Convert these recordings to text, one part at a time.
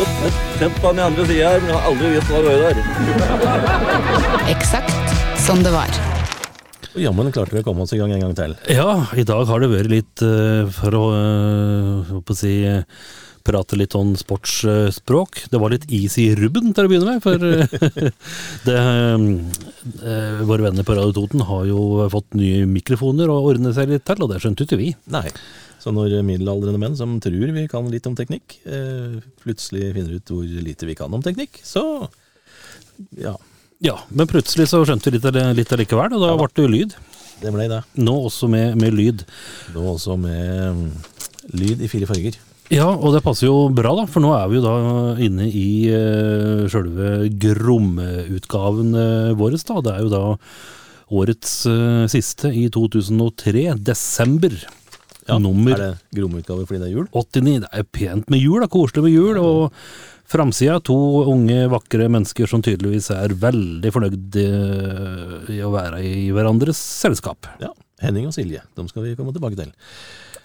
Sett på den andre sida her, men jeg har aldri visst hva det var der. Eksakt som det var. Jammen klarte vi å komme oss i gang en gang til. Ja, i dag har det vært litt eh, for å, uh, å si eh, prate litt om sportsspråk. Det var litt is i rubben til å begynne med, for det, våre venner på Radio Toten har jo fått nye mikrofoner og ordnet seg litt til, og det skjønte ikke vi. Nei. Så når middelaldrende menn som tror vi kan litt om teknikk, eh, plutselig finner ut hvor lite vi kan om teknikk, så ja, Ja, men plutselig så skjønte vi litt, litt allikevel, og da ble det jo lyd. det ble det. Nå også med, med lyd. Nå også med mm, lyd i fire farger. Ja, og det passer jo bra, da, for nå er vi jo da inne i uh, sjølve Gromme-utgaven uh, vår. Da. Det er jo da årets uh, siste i 2003, desember. Ja, Nummer Er det Gromme-utgave fordi det er jul? 89. Det er pent med jul, da, koselig med jul. Og framsida to unge, vakre mennesker som tydeligvis er veldig fornøyd eh, i å være i hverandres selskap. Ja. Henning og Silje. De skal vi komme tilbake til.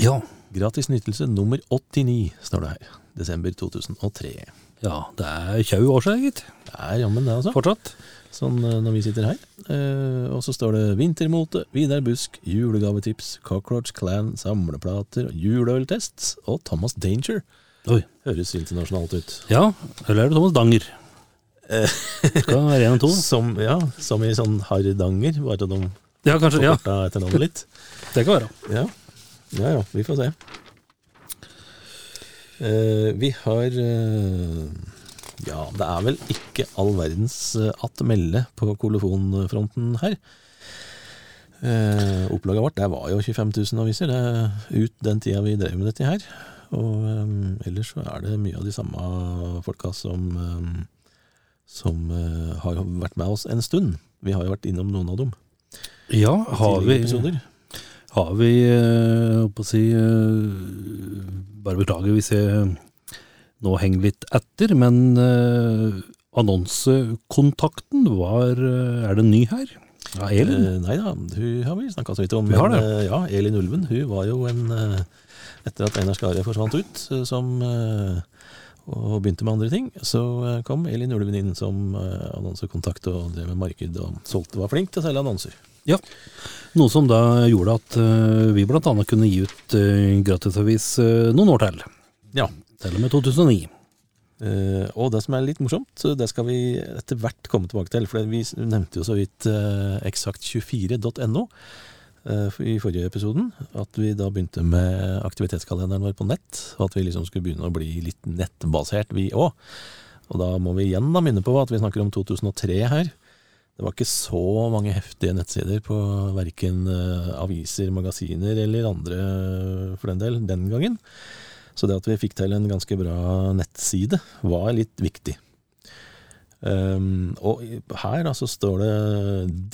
Ja. Gratis nytelse nummer 89, står det her. Desember 2003. ja det er tjau år siden, gitt. Det er jammen det, altså. Fortsatt. Sånn eh, når vi sitter her. Eh, og så står det vintermote, Vidar Busk, julegavetips, Cockroach Clan, samleplater, juleøltest og Thomas Danger. Oi. Høres internasjonalt ut. Ja, eller er det Thomas Danger? Skal være en av to. Som, ja, som i sånn Hardanger, bare de Ja, kanskje. Ja, etternavnet litt. det kan være. Ja. ja ja, vi får se. Eh, vi har eh, Ja, det er vel ikke all verdens uh, att melde på kolofonfronten her. Eh, opplaget vårt det var jo 25 000 aviser det ut den tida vi drev med dette her. Og eh, ellers så er det mye av de samme folka som eh, som eh, har vært med oss en stund. Vi har jo vært innom noen av dem. Ja, har vi, episoder. har vi eh, holdt på å si eh, Bare beklager hvis jeg nå henger litt etter, men eh, annonsekontakten var eh, Er det ny her? Ja, Elin? Eh, nei da, hun har vi snakka så vidt om. Vi har men, det. eh, ja, Elin Ulven hun var jo en eh, Etter at Einar Skare forsvant ut som, og begynte med andre ting, så kom Elin Ulven inn som annonsekontakt og drev med marked og solgte, var flink til å selge annonser. Ja. Noe som da gjorde at vi annet kunne gi ut gratisavis noen år til. Ja. Til og med 2009. Uh, og det som er litt morsomt, det skal vi etter hvert komme tilbake til. For vi nevnte jo så vidt uh, eksakt24.no uh, i forrige episoden. At vi da begynte med aktivitetskalenderen vår på nett. Og at vi liksom skulle begynne å bli litt nettbasert, vi òg. Og da må vi igjen da minne på at vi snakker om 2003 her. Det var ikke så mange heftige nettsider på verken eh, aviser, magasiner eller andre eh, for den del den gangen. Så det at vi fikk til en ganske bra nettside, var litt viktig. Um, og her altså står det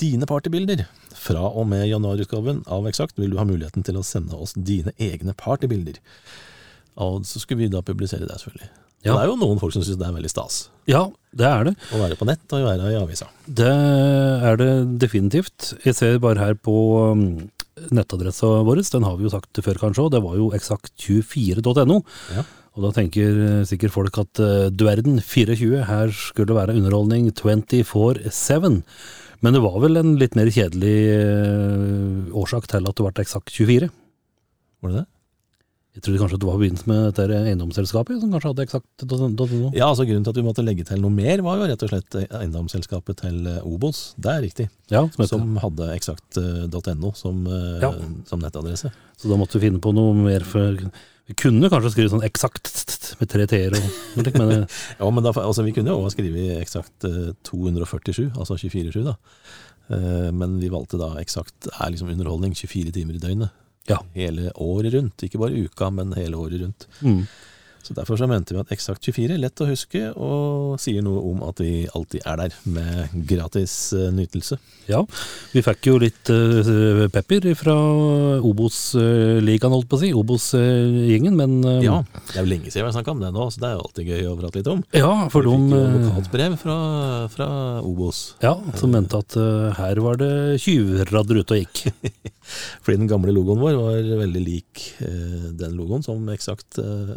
'dine partybilder'. Fra og med januarutgaven av Eksakt vil du ha muligheten til å sende oss dine egne partybilder. Og så skulle vi da publisere det, selvfølgelig. Ja. Det er jo noen folk som syns det er veldig stas Ja, det er det. å være på nett og være i avisa. Det er det definitivt. Jeg ser bare her på um, nettadressa vår, den har vi jo sagt før kanskje, og det var jo eksakt24.no. Ja. Og da tenker eh, sikkert folk at uh, du verden, 24, her skulle det være underholdning 24-7. Men det var vel en litt mer kjedelig uh, årsak til at det ble eksakt 24. Var det det? Jeg trodde kanskje at det var i forbindelse med dette eiendomsselskapet som kanskje hadde eksakt.no. Ja, altså Grunnen til at vi måtte legge til noe mer, var jo rett og slett eiendomsselskapet til eh, Obos. Det er riktig. Ja, som. Som hadde eksakt.no som, eh, Ja. som nettadresse. Så da måtte vi finne på noe mer for Vi kunne kanskje skrive sånn eksakt med tre t-er og noe men Ja, men da, altså, Vi kunne jo også skrive eksakt eh, 247, altså 24-7, da. Eh, Men vi valgte da eksakt er liksom underholdning 24 timer i døgnet. Ja. Hele året rundt. Ikke bare uka, men hele året rundt. mm. Så Derfor så mente vi at Eksakt 24 lett å huske, og sier noe om at vi alltid er der med gratis eh, nytelse. Ja, vi fikk jo litt uh, pepper fra Obos-ligaen, holdt på å si. Obos-gjengen, men uh, Ja, det er jo lenge siden vi har snakka om det nå, så det er jo alltid gøy å prate litt om. ja, for Vi fikk jo de lokalt brev fra, fra Obos. ja, som mente at uh, her var det tjuvradder ute og gikk. Fordi den gamle logoen vår var veldig lik eh, den logoen som Eksakt eh,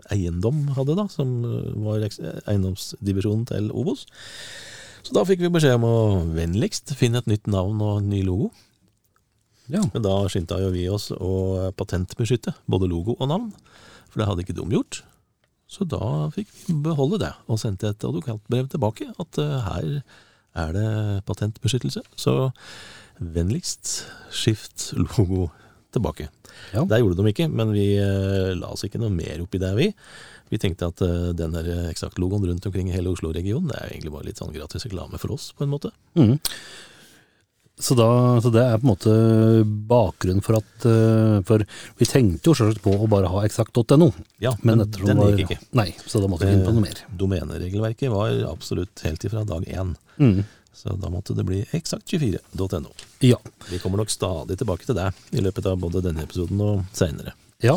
Eiendom hadde, da, som eh, var eiendomsdivisjonen til Obos. Så da fikk vi beskjed om å vennligst finne et nytt navn og en ny logo. Ja, Men da skyndte jo vi oss å patentbeskytte både logo og navn, for det hadde ikke de gjort. Så da fikk vi beholde det, og sendte et advokatbrev tilbake at eh, her er det patentbeskyttelse. Så vennligst skift logo tilbake. Ja. Det gjorde de ikke, men vi eh, la oss ikke noe mer opp i det, vi. Vi tenkte at eh, den der eksakt-logoen rundt omkring i hele Oslo-regionen, det er egentlig bare litt sånn gratis reklame for oss, på en måte. Mm. Så, da, så det er på en måte bakgrunnen for at eh, For vi tenkte jo selvsagt på å bare ha eksakt.no, Ja, men, men den var, gikk ikke. Nei, så da måtte vi finne på noe mer. Domeneregelverket var absolutt helt ifra dag én. Mm. Så da måtte det bli eksakt24.no. Ja. Vi kommer nok stadig tilbake til det i løpet av både denne episoden og seinere. Ja.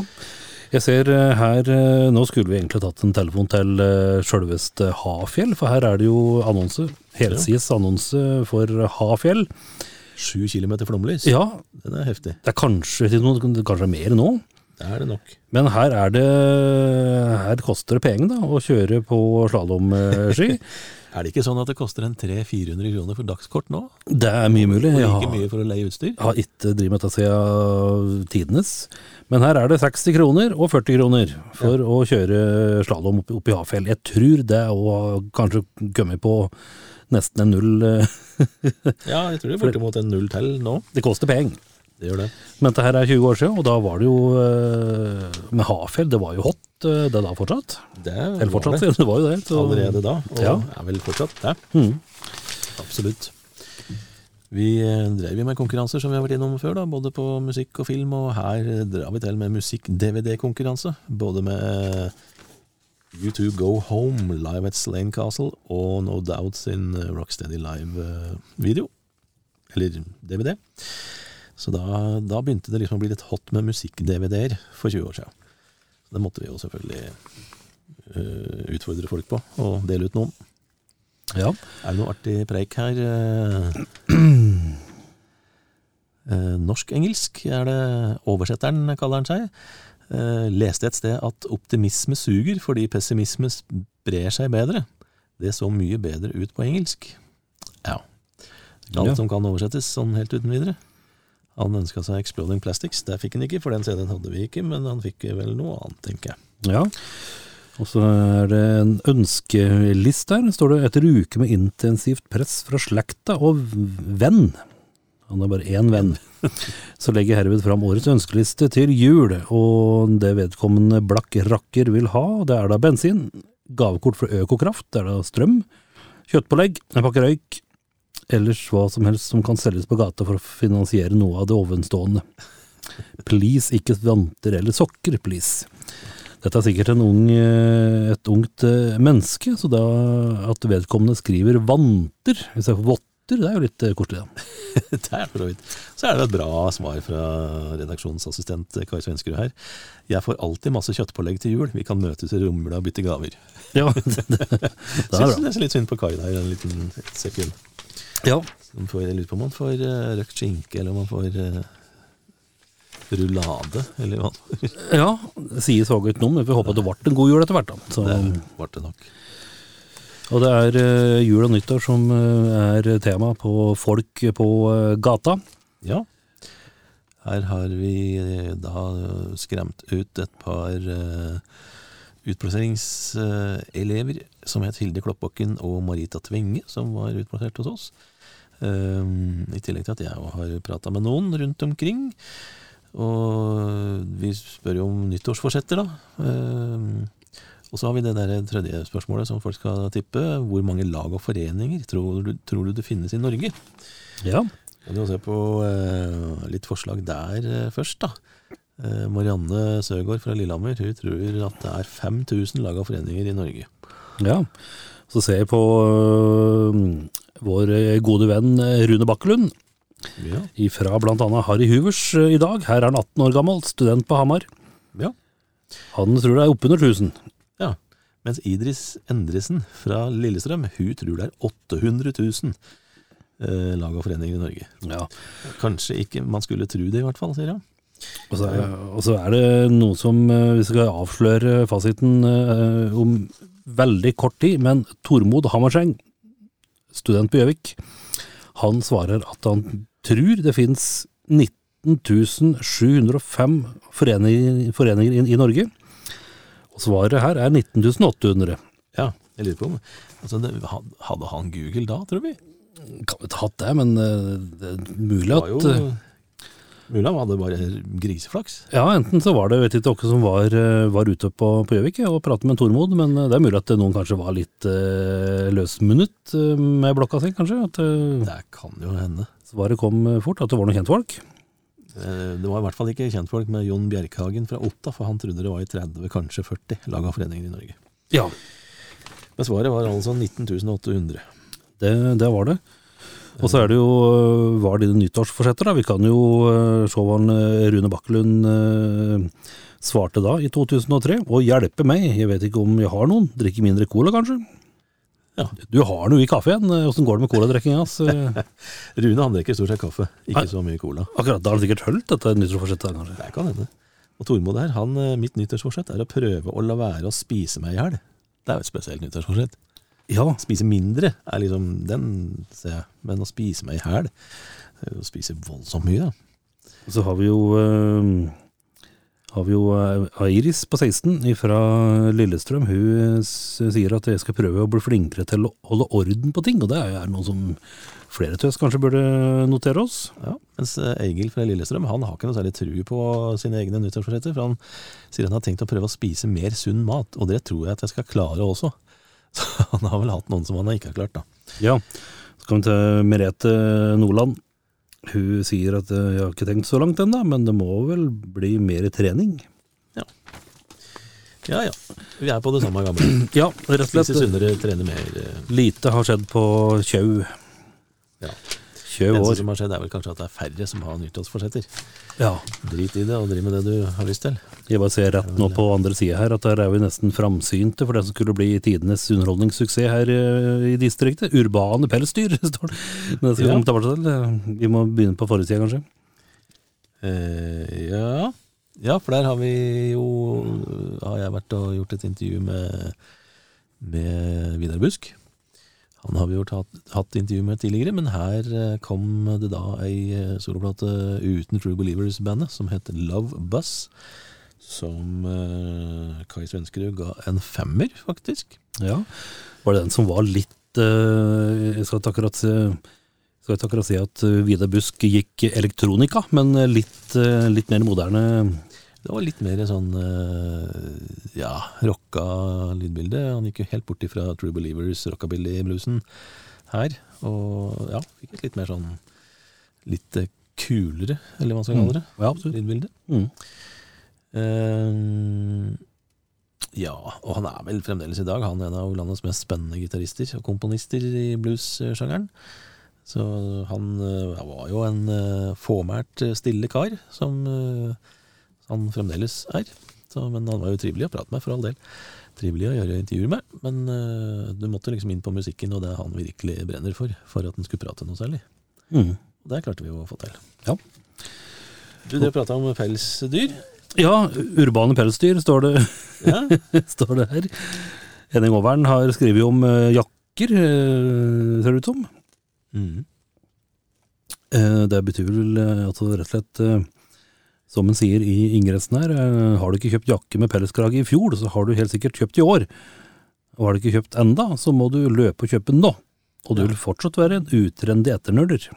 Jeg ser eh, her eh, Nå skulle vi egentlig tatt en telefon til eh, sjølveste Hafjell, for her er det jo annonse. Helsides annonse for Hafjell. Sju kilometer flomlys, Ja, den er heftig. det er kanskje, kanskje mer nå. Det er det nok. Men her er det Her koster det penger da, å kjøre på slalåmski. Er det ikke sånn at det koster en 300-400 kroner for dagskort nå? Det er mye mulig. Og Jeg like har, mye for å leie utstyr? har ikke drevet med dette siden tidenes. Men her er det 60 kroner og 40 kroner for å kjøre slalåm opp, opp i Hafjell. Jeg tror det har kanskje kommet på nesten en null. eh, Ja, jeg tror det er bortimot en null til nå. Det koster penger. Det gjør det. Men dette her er 20 år siden, og da var det jo eh, med Hafjell, det var jo hot eh, det da fortsatt. Det Eller fortsatt, det. det var jo det. så- Allerede da, og Ja. er vel fortsatt det. Mm. Absolutt. Vi eh, drev med konkurranser som vi har vært innom før, da, både på musikk og film, og her eh, drar vi til med musikk-DVD-konkurranse. Både med U2 Go Home live at Slane Castle og No Doubt sin eh, Rocksteady live-video. Eller DVD. Så da, da begynte det liksom å bli litt hot med musikk-DVD-er for 20 år siden. Så det måtte vi jo selvfølgelig uh, utfordre folk på, og dele ut noen. Ja. Er det noe artig preik her? eh? Eh, Norsk-engelsk er det oversetteren kaller han seg. Eh, leste et sted at optimisme suger fordi pessimisme sprer seg bedre. Det så mye bedre ut på engelsk. Ja. Alt Ja. som kan oversettes sånn helt uten videre. Han ønska seg Exploding Plastics. Det fikk han ikke, for den CD-en hadde vi ikke, men han fikk vel noe annet, tenker jeg. Ja. Og så er det en ønskeliste her. Står det 'etter uke med intensivt press fra slekta og venn'. Han er bare én venn. Så legger jeg herved fram årets ønskeliste til jul, og det vedkommende blakk rakker vil ha, det er da bensin, gavekort fra Økokraft, det er da strøm, kjøttpålegg, en pakke røyk, ellers hva som helst som kan selges på gata for å finansiere noe av det ovenstående. Please, ikke vanter eller sokker, please. Dette er sikkert en ung, eh, et ungt eh, menneske, så da at vedkommende skriver vanter istedenfor votter, det er jo litt eh, koselig. da. Det er for så vidt. Så er det et bra svar fra redaksjonsassistent Kai Svenskerud her. Jeg får alltid masse kjøttpålegg til jul. Vi kan møtes i romla og bytte gaver. Ja, det, det, det er Syns bra. nesten litt synd på Kai der, en liten sekund. Ja. Man får, jeg lurer på om man får røkt skinke, eller om man får rulade, eller hva. ja, det sies òg ikke noe, men vi håper at det ble en god jul etter hvert. da. Så, Det ble det nok. og det er uh, jul og nyttår som uh, er tema på folk på uh, gata. Ja. Her har vi da skremt ut et par utplasseringselever som het Hilde Kloppbakken og Marita Tvinge, som var utplassert hos oss. Um, I tillegg til at jeg har prata med noen rundt omkring. Og vi spør jo om nyttårsforsetter, da. Um, og så har vi det der tredje spørsmålet som folk skal tippe. Hvor mange lag og foreninger tror du, tror du det finnes i Norge? Ja. Kan du se på eh, litt forslag der eh, først, da. Eh, Marianne Søgaard fra Lillehammer hun tror at det er 5000 lag og foreninger i Norge. Ja. Så ser jeg på vår gode venn Rune Bakkelund, Ja, fra blant annet Harry Huvers øh, i dag. Her er han 18 år gammel, student på Hamar. ja. Han tror det er oppunder 1000. ja. Mens Idris Endresen fra Lillestrøm hun tror det er 800 000 eh, lag og foreninger i Norge. Ja. Kanskje ikke man skulle tro det, i hvert fall, sier han. Og så, er, og så er det noe som øh, vi skal avsløre fasiten om veldig kort tid, men Tormod Hammerseng, student på Gjøvik, han svarer at han tror det finnes 19 705 foreninger, foreninger i, i Norge. Og svaret her er 19 800. Ja, jeg lurer på om altså, det, Hadde han Google da, tror vi? Kan ta hatt det, men øh, det er mulig Det var at jo øh, Mulig han hadde bare griseflaks. Ja, enten så var det, vet ikke dere som var, øh, var ute på, på Gjøvik og pratet med Tormod, men det er mulig at noen kanskje var litt uh, løsmunnet med blokka si, kanskje. At Det kan jo hende. Svaret kom øh, fort, at det var noen kjentfolk. Eh, Det var i hvert fall ikke kjentfolk med Jon Bjerkhagen fra Otta, for han trodde det var i 30, kanskje 40 lag av foreninger i Norge. Ja, Men svaret var altså 19.800. det, det var det. Og så er det jo Hva er dine nyttårsforsetter, da? Vi kan jo se hva Rune Bakkelund svarte da, i 2003. Og hjelpe meg, jeg vet ikke om jeg har noen. Drikke mindre cola, kanskje? Ja. Du har noe i kaffen. Åssen går det med coladrikkinga Rune han drikker stort sett kaffe, ikke Nei. så mye cola. Akkurat, da har han sikkert holdt dette nyttårsforsettet, kanskje. Det kan hende. Og Tormod her, han, eh, mitt nyttårsforsett er å prøve å la være å spise meg i hjel. Det er jo et spesielt nyttårsforsett. Ja, Spise mindre er liksom Den ser jeg. Men å spise meg i hjel det er jo Å spise voldsomt mye, da. så har vi jo øh, har vi jo Airis Iris på 16 fra Lillestrøm. Hun sier at jeg skal prøve å bli flinkere til å holde orden på ting, og det er noe som flere av oss kanskje burde notere oss. Ja, mens eh, Egil fra Lillestrøm han har ikke noe særlig tru på sine egne nyttårsforsetter. For han sier han har tenkt å prøve å spise mer sunn mat, og det tror jeg at jeg skal klare også. Så han har vel hatt noen som han ikke har klart, da. Ja, så kan vi til Merete Nordland. Hun sier at øh, jeg har ikke tenkt så langt ennå, men det må vel bli mer trening. Ja ja, ja. vi er på det samme gamle. Ja, rett og slett. sunnere, trene mer. eh. Lite har skjedd på Tjau. Ja. Tjau Det eneste som har skjedd, er vel kanskje at det er færre som har nyttårsforsetter. Ja. Drit i det og driv med det du har lyst til. Jeg bare ser rett nå på andre sida her at der er vi nesten framsynte for det som skulle bli tidenes underholdningssuksess her eh, i distriktet. Urbane pelsdyr, står det. Det skal Ja. vi, til. Vi må begynne på forrige side, kanskje. Eh, ja. ja, for der har vi jo Har jeg vært og gjort et intervju med, med Vidar Busk. Han har vi jo hatt, hatt intervju med tidligere, men her eh, kom det da ei eh, soloplate uten True Believers-bandet som heter Love Buzz. Som eh, Kai Svenskerud ga en femmer, faktisk. Ja. Var det den som var litt eh, Jeg skal ikke akkurat skal ikke akkurat si at eh, Vidar Busk gikk elektronika, men litt, litt mer moderne. Det var litt mer sånn eh, ja, rocka lydbilde. Han gikk jo helt bort ifra True Believers, rockabilly-bluesen her. Og ja, fikk et litt mer sånn litt eh, kulere, eller hva man skal kalle det, Ja, absolutt. lydbilde. Mm. Uh, ja, og han er vel fremdeles i dag han er en av landets mest spennende gitarister og komponister i blues-sjangeren. Så han eh, var jo en uh, fåmælt, stille kar, som eh, han fremdeles er. Så, men han var jo trivelig å prate med, for all del. Trivelig å gjøre intervjuer med. Men uh, du måtte liksom inn på musikken, og det er han virkelig brenner for, for at han skulle prate noe særlig. Mm. Og det klarte vi jo å få til. Ja. Du, dere prata om pelsdyr. ja, urbane pelsdyr står det, Ja, står det her. Henning Aavern har skrevet om eh, jakker, eh, ser det ut som. mm. Det betyr vel at det rett og slett, som en sier i ingressen her, eh, har du ikke kjøpt jakke med pelskrage i fjor, så har du helt sikkert kjøpt i år. Og har du ikke kjøpt enda, så må du løpe og kjøpe nå. Og du vil fortsatt være en utrendy etternerder.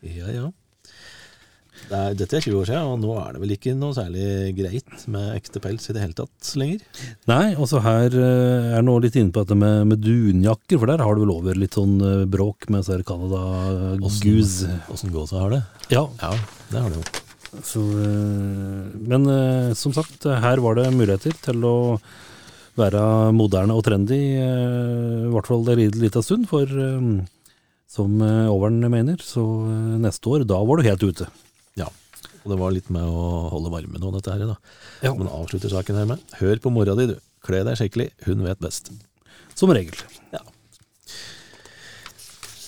Ja, ja. Det er, dette er 20 år siden, og nå er det vel ikke noe særlig greit med ekte pels i det hele tatt lenger. Nei, altså her eh, er nå litt inne på dette med, med dunjakker, for der har du vel over litt sånn eh, bråk med så Canada Goose. Åssen gåsa har det? Ja, Ja, det har det jo. Så, eh, men eh, som sagt, her var det muligheter til å være moderne og trendy, eh, i hvert fall en liten stund. For som Overen mener, så neste år, da var du helt ute. Ja. Og det var litt med å holde varmen og dette her, da. Ja. Men avslutter saken her med Hør på mora di, du. Kle deg skikkelig, hun vet best. Som regel.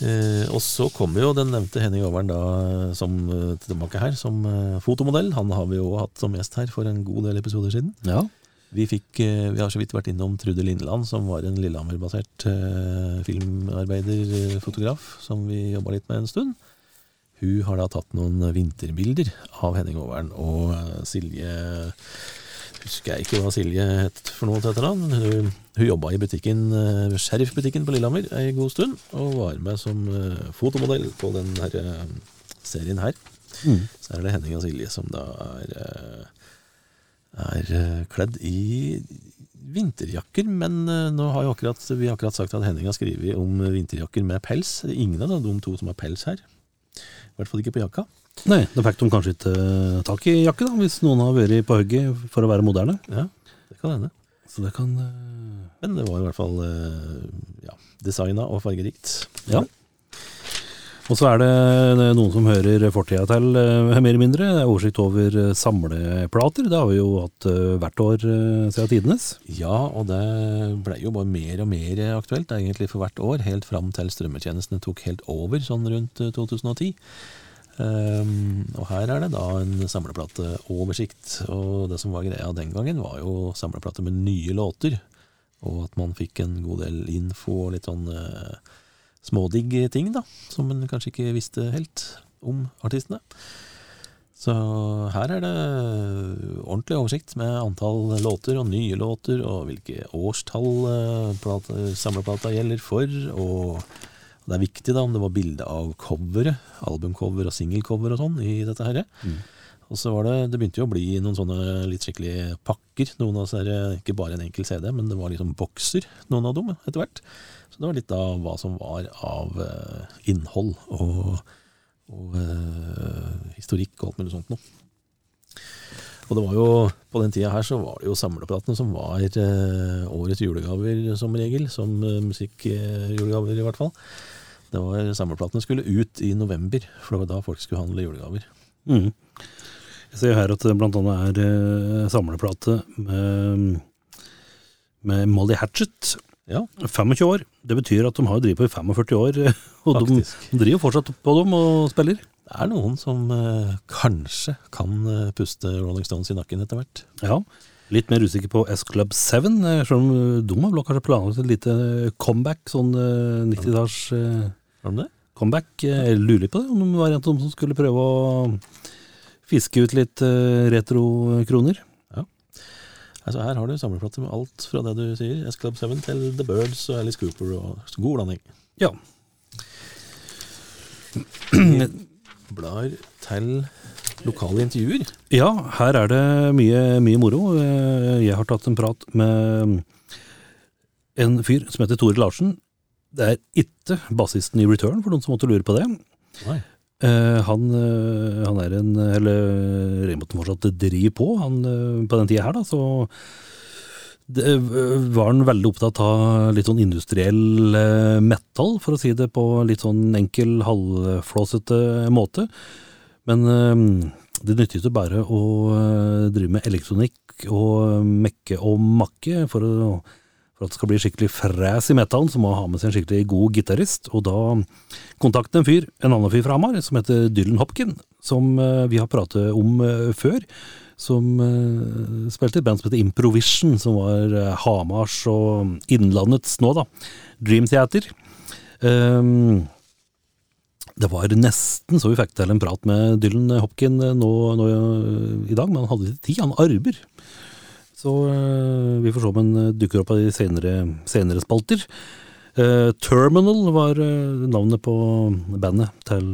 Eh, og så kommer jo den nevnte Henning Overen da som, eh, tilbake her som eh, fotomodell. Han har vi jo hatt som gjest her for en god del episoder siden. Ja. Vi, fikk, eh, vi har så vidt vært innom Trude Lindeland, som var en Lillehammer-basert eh, filmarbeiderfotograf som vi jobba litt med en stund. Hun har da tatt noen vinterbilder av Henning Overen, og eh, Silje Husker jeg ikke hva Silje het for noe til etternavn. Hun, hun jobba i butikken, eh, Sheriff-butikken på Lillehammer ei god stund, og var med som eh, fotomodell på den her eh, serien her. Mm. Så er det Henning og Silje som da er, er kledd i vinterjakker, men nå har jo akkurat, vi har akkurat sagt at Henning har skrevet om vinterjakker med pels. Ingen av de to som har pels her. I hvert fall ikke på jakka. Nei, da fikk de kanskje ikke eh, tak i jakke, da, hvis noen har vært på hugget for å være moderne. Ja, det kan hende. Så det kan eh, Men det var i hvert fall eh, ja, designa og fargerikt. Ja. Og så er det noen som hører fortida til, mer eller mindre. Det er oversikt over samleplater. Det har vi jo hatt hvert år siden tidenes. Ja, og det ble jo bare mer og mer aktuelt egentlig for hvert år, helt fram til strømmetjenestene tok helt over sånn rundt eh, 2010. Ehm, og her er det da en samleplateoversikt, og det som var greia den gangen var jo samleplate med nye låter, og at man fikk en god del info og litt sånn uh, smådigg ting da, som man kanskje ikke visste helt om artistene. Så her er det ordentlig oversikt med antall låter og nye låter, og hvilke årstall uh, samleplata gjelder for, og det er viktig da om det var bilde av coveret, albumcover og singelcover og sånn i dette her. Og så var det, det begynte jo å bli noen sånne litt skikkelig pakker, noen av disse ikke bare en enkel CD, men det var liksom bokser, noen av dem etter hvert. Så det var litt av hva som var av eh, innhold og, og uh, historikk og alt mulig sånt noe. Og det var jo, på den tida her så var det jo samleplatene som var eh, årets julegaver som regel, som eh, musikkjulegaver i hvert fall. Det var Samleplatene skulle ut i november, for det var da folk skulle handle julegaver. Mm. Jeg ser her at det annet er eh, samleplate med, med Molly Hatchet. Ja, 25 år. Det betyr at de har drevet på i 45 år, og de, faktisk. de driver fortsatt på dem og spiller. Det er noen som eh, kanskje kan eh, puste Rolling Stones i nakken etter hvert. Ja. Litt mer usikker på S Club 7, eh, selv om eh, de har vel kanskje planlagt et lite comeback, sånn eh, 90-talls eh, Har de det? comeback. Eh, Jeg lurer litt på det, om de var en av dem som skulle prøve å fiske ut litt eh, retrokroner. Altså Her har du samleplate med alt fra det du sier, S Club 7 til The Birds og Alice Cooper og god blanding. Ja. Blar til lokale intervjuer. Ja, her er det mye, mye moro. Eh, Jeg har tatt en prat med en fyr som heter Tore Larsen. Det er ikke bassisten i Return, for noen som måtte lure på det. Nei. Eh, han, eh, han er en Eller Remoten fortsatt driver på. Han, på den tida her, da, så det, eh, var han veldig opptatt av litt sånn industriell eh, metal, for å si det på litt sånn enkel, halvflåsete måte. Men eh, det nytter ikke bare å drive med elektronikk og mekke og makke. For, å, for at det skal bli skikkelig fræs i metallen, så må han ha med seg en skikkelig god gitarist. Og da kontaktet en fyr, en annen fyr fra Hamar, som heter Dylan Hopkin, som eh, vi har pratet om eh, før. Som eh, spilte et band som heter Improvision, som var Hamars og Innlandets nå, da. Dream Theater. Um, det var nesten så vi fikk til en prat med Dylan Hopkin nå, nå i dag, men han hadde ikke tid, han arbeider. Så eh, vi får se om han eh, dukker opp i senere, senere spalter. Eh, Terminal var navnet på bandet til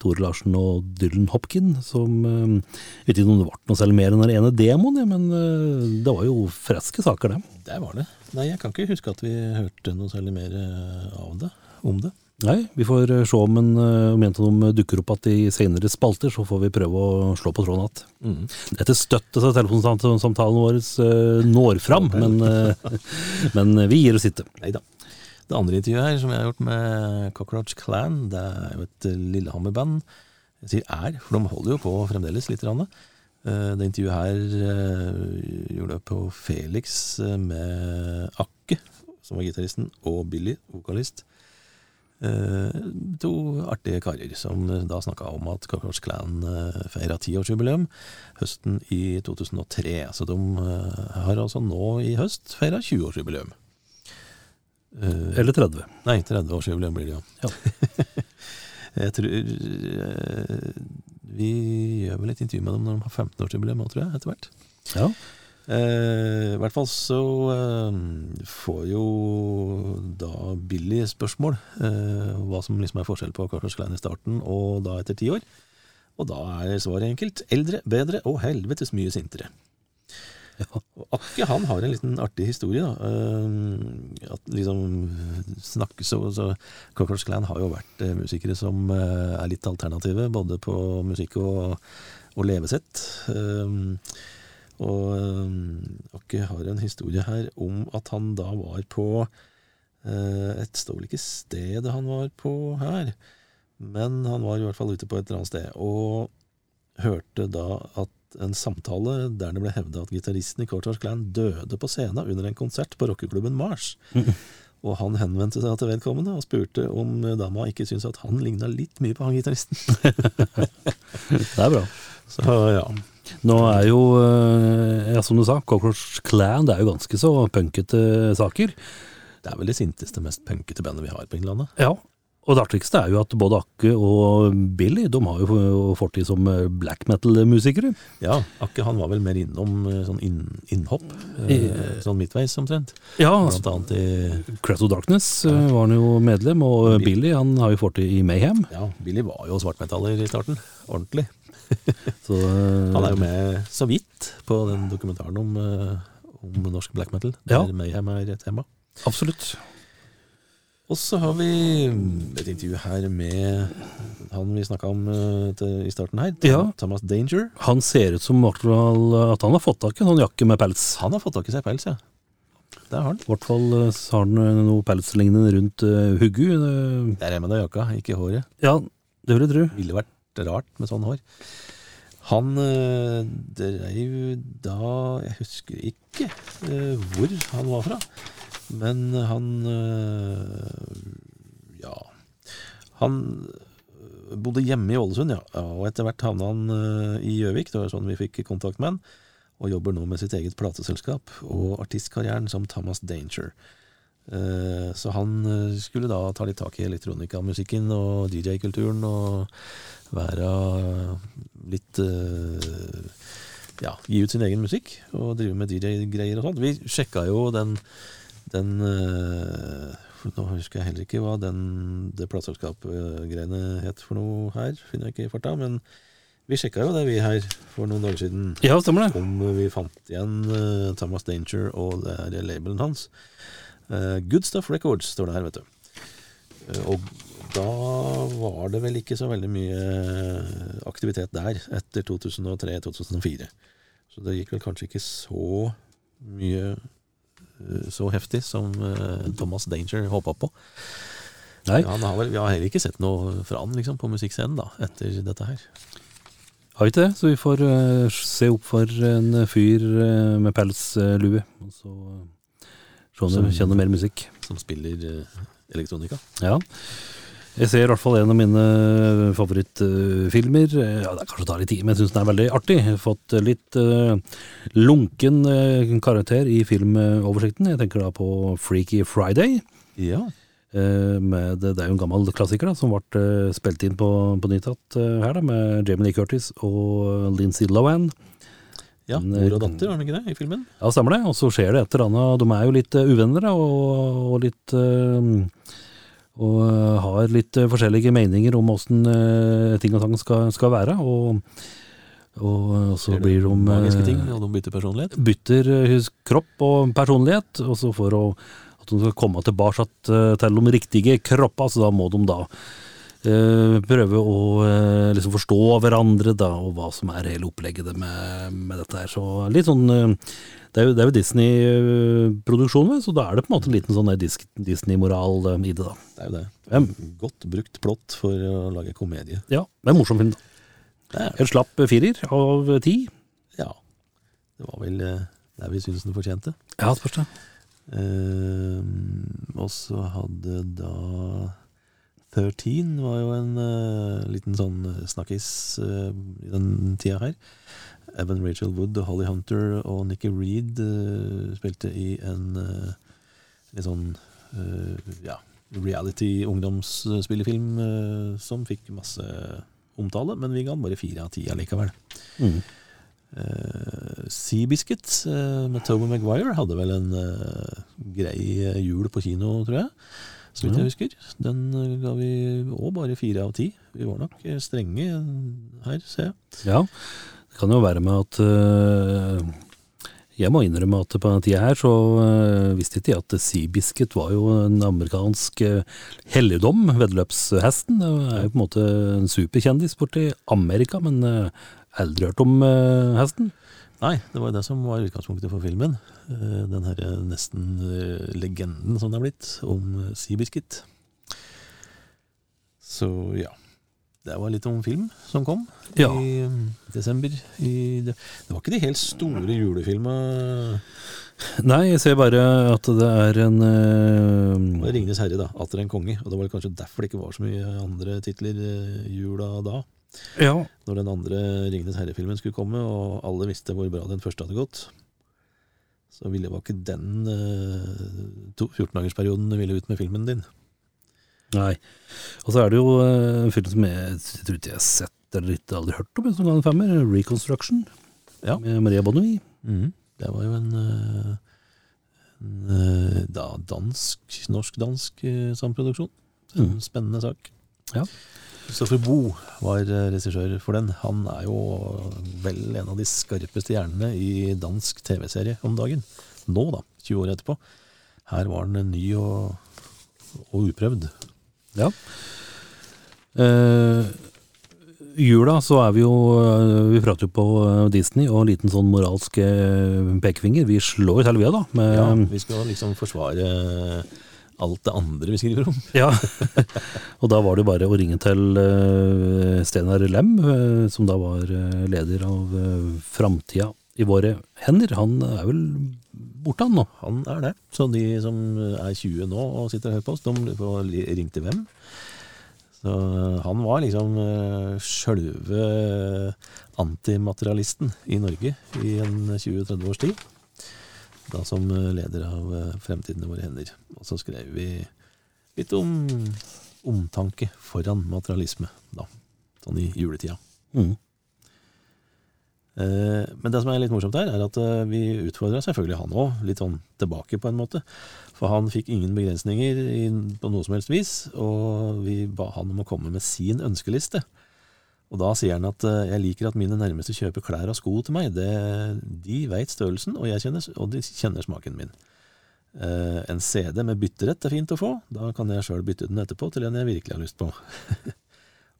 Tore Larsen og Dylan Hopkin, som eh, Vet ikke om det ble noe særlig mer enn den ene demoen, men det var jo friske saker, det. Det var det. Nei, jeg kan ikke huske at vi hørte noe særlig mer av det, om det. Nei, vi får eh, se om, en, eh, om en av dem dukker opp igjen i senere spalter, så får vi prøve å slå på tråden igjen. Mm. Dette støttes av telefonsamtalen vår eh, når fram, men, eh, men vi gir oss ikke. Nei da. Det andre intervjuet her, som jeg har gjort med Cockroach Clan, det er jo et eh, Lillehammer-band. Jeg sier er, for de holder jo på fremdeles litt. Rann. Eh, Det intervjuet her eh, gjorde jeg på Felix eh, med Akke, som var gitaristen, og Billy, vokalist. Eh, To artige karer som da snakka om at Cockroach Clan eh, feira tiårsjubileum høsten i 2003. Så de eh, har altså nå i høst feira 20-årsjubileum. Eh, Eller 30. Nei, 30-årsjubileum blir det jo. Ja. jeg tror eh, Vi gjør vel et intervju med dem når de har 15-årsjubileum òg, tror jeg, etter hvert. Ja. Eh, I hvert fall så eh, får jo da Billy spørsmål eh, hva som liksom er forskjell på Carters Klein i starten og da etter ti år. Og da er svaret enkelt. Eldre, bedre og helvetes mye sintere. Ja. Og Akke han har en liten artig historie. da. Eh, at liksom snakkes så, så Cockroach Clan har jo vært eh, musikere som er litt alternative, både på musikk og, og levesett. Og Akke har en historie her om at han da var på Et står vel ikke stedet han var på her, men han var i hvert fall ute på et eller annet sted. Og hørte da at en samtale der det ble hevda at gitaristen i Courthouse Clan døde på scenen under en konsert på rockeklubben Mars. Og han henvendte seg til vedkommende og spurte om dama ikke syntes at han ligna litt mye på han gitaristen. Det er bra. Så ja. Nå er jo, eh, ja, som du sa, Cockroach Clan det er jo ganske så punkete saker. Det er vel det sinteste, mest punkete bandet vi har på Innlandet. Ja, og det artigste er jo at både Akke og Billy de har jo fortid som eh, black metal-musikere. Ja, Akke han var vel mer innom eh, sånn inn, innhopp, eh, sånn midtveis omtrent. Ja, Blant annet i Crest of Darkness ja. var han jo medlem, og Billy han har jo fortid i Mayhem. Ja, Billy var jo svartmetaller i starten. Ordentlig. Så, Han er jo med så vidt på den dokumentaren om, om norsk black metal, der Ja. Mayhem er et tema. Absolutt. Og så har vi et intervju her med han vi snakka om eh, til, i starten her. Ja. Thomas Danger. Han ser ut som at han har fått tak i noen jakke med pels. Han har fått tak i seg pels, ja. Det har han. I hvert fall eh, har han eh, noe pelslignende rundt uh, huggu. Eh, Det er med deg jakka, ikke håret. Ja, det vil jeg tro. Ville vært rart med sånn hår. Han øh, dreiv da Jeg husker ikke øh, hvor han var fra, men han øh, Ja. Han øh, bodde hjemme i Ålesund, ja. ja og etter hvert havna han øh, i Gjøvik. Det var sånn vi fikk kontakt med han. Og jobber nå med sitt eget plateselskap og artistkarrieren som Thomas Danger. Eh, Så han eh, skulle da ta litt tak i elektronikamusikken og DJ-kulturen og være litt eh, Ja, gi ut sin egen musikk og drive med DJ-greier og sånt. Vi sjekka jo den, den eh, Nå husker jeg heller ikke hva den, det plateselskapgreiene het for noe her. Finner jeg ikke i farta. Men vi sjekka jo det, vi her, for noen dager siden Ja, stemmer det. om vi fant igjen uh, Thomas Danger og det er labelen hans. Uh, Good Stuff Records står det her, vet du. Uh, og da var det vel ikke så veldig mye aktivitet der etter 2003-2004. Så det gikk vel kanskje ikke så mye så heftig som eh, Thomas Danger håpa på. Nei, Ja, har vel, vi har heller ikke sett noe fra han liksom, på musikkscenen da, etter dette her. har ikke det. Så vi får uh, se opp for en fyr uh, med pelslue. Og så uh, se om Som- kjenner mer musikk. Som spiller elektronika. Ja. Jeg ser i hvert fall en av mine favorittfilmer. Ja, det kanskje tar litt tid, men jeg syns den er veldig artig. Jeg har fått litt uh, lunken uh, karakter i filmoversikten. Jeg tenker da på Freaky Friday. Ja. Uh, med, det, er jo en gammel klassiker da, som ble spilt inn på, på nytt her, da, med Jamie Lee Curtis og Lindsay Lohan. Ja, Mor og datter, var det ikke det, i filmen? Ja, stemmer det. Og så skjer det et eller annet. De er jo litt uvenner da, og, og litt Og eh, har litt eh, forskjellige meninger om åssen eh, ting og tang skal, skal være. Og, og, så blir de Magiske ting, og de bytter personlighet. bytter kropp og personlighet, og så for å At de skal komme tilbake til de riktige kropper, så da må de da eh, prøve å eh, liksom forstå hverandre, da, og hva som er hele opplegget med, med dette her. Så litt sånn eh, Det er jo, jo Disney-produksjon, så da er det på en måte en liten sånn Disney-moral eh, i det, da. Det er jo det. Hvem? Godt brukt plott for å lage komedie. Ja, det er en morsom film, da. En slapp firer av ti. ja. Det var vel der vi syntes den fortjente. Ja, spørs det. Eh, og så hadde da 13 var jo en uh, liten sånn snakkis uh, i den tida her. Evan Rachel Wood og Holly Hunter og Nikki Reed uh, spilte i en uh, litt sånn uh, ja, reality-ungdomsspillefilm eh, som fikk masse omtale, men vi ga den bare fire av ti allikevel. Mm. Seabiscuit eh, med Toby Maguire hadde vel en eh, grei eh, jul på kino, tror jeg. Så vidt jeg husker. Den eh, ga vi òg bare fire av ti. Vi var nok eh, strenge her, ser jeg. Ja, det kan jo være med at øh, Jeg må innrømme at på den tida her så øh, visste ikke jeg at Seabiscuit var jo en amerikansk øh, helligdom, veddeløpshesten. Det er jo på en måte en superkjendis borti Amerika, men aldri hørt om hesten. Nei, det var jo det som var utgangspunktet for filmen. Eh, Den herre nesten eh, legenden som det er blitt, om eh, Seabiscuit. Så ja. Det var litt om film som kom Ja. i desember. I, det, det var ikke de helt store julefilma Nei, jeg ser bare at det er en uh, Det var 'Ringenes herre', da. 'Atter en konge'. Og det var kanskje derfor det ikke var så mye andre titler eh, jula da. Ja, Når den andre 'Ringenes herre'-filmen skulle komme, og alle visste hvor bra den første hadde gått. Så ville var ikke den uh, 14-dagersperioden du ville ut med filmen din. Nei. Og så er det jo øh, en film som jeg, jeg tror ikke jeg har sett eller ikke aldri hørt om, som ga en femmer. 'Reconstruction'. Ja. Med Maria Bonnevie. Det var jo en, eh, en eh, da dansk, norsk-dansk eh, samproduksjon. En Mm. spennende sak. Ja. Kristoffer Boe var eh, regissør for den. Han er jo vel en av de skarpeste hjernene i dansk TV-serie om dagen. Nå, da. 20 år etterpå. Her var den ny og, og uprøvd. Ja. Uh, jula så er vi jo eh, Vi prater jo på eh, Disney og en liten sånn moralsk pekefinger. Vi slår jo til, òg, da. Med, Ja, vi skal liksom forsvare alt det andre vi skriver om. Ja. og da var det bare å ringe til Steinar Lem, som da var leder av Framtida i våre hender. Han er vel borte, han nå. Han er det. Så de som er 20 nå og sitter og hører på oss, de får ringe til hvem? Så han var liksom uh, sjølve antimaterialisten i Norge i en 20-30 års tid. Da som eh, leder av eh, Fremtiden i våre hender. Og så skrev vi litt om omtanke foran materialisme, da. Sånn i juletida. Mm. Eh, Men det som er litt morsomt her, er at eh, vi utfordra selvfølgelig han òg, litt sånn tilbake på en måte. For han fikk ingen begrensninger på noe som helst vis, og vi ba han om å komme med sin ønskeliste. Og da sier han at eh, jeg liker at mine nærmeste kjøper klær og sko til meg. Det, de veit størrelsen, og, kjenner, og de kjenner smaken min. En CD med bytterett er fint å få. Da kan jeg sjøl bytte den etterpå til en jeg virkelig har lyst på.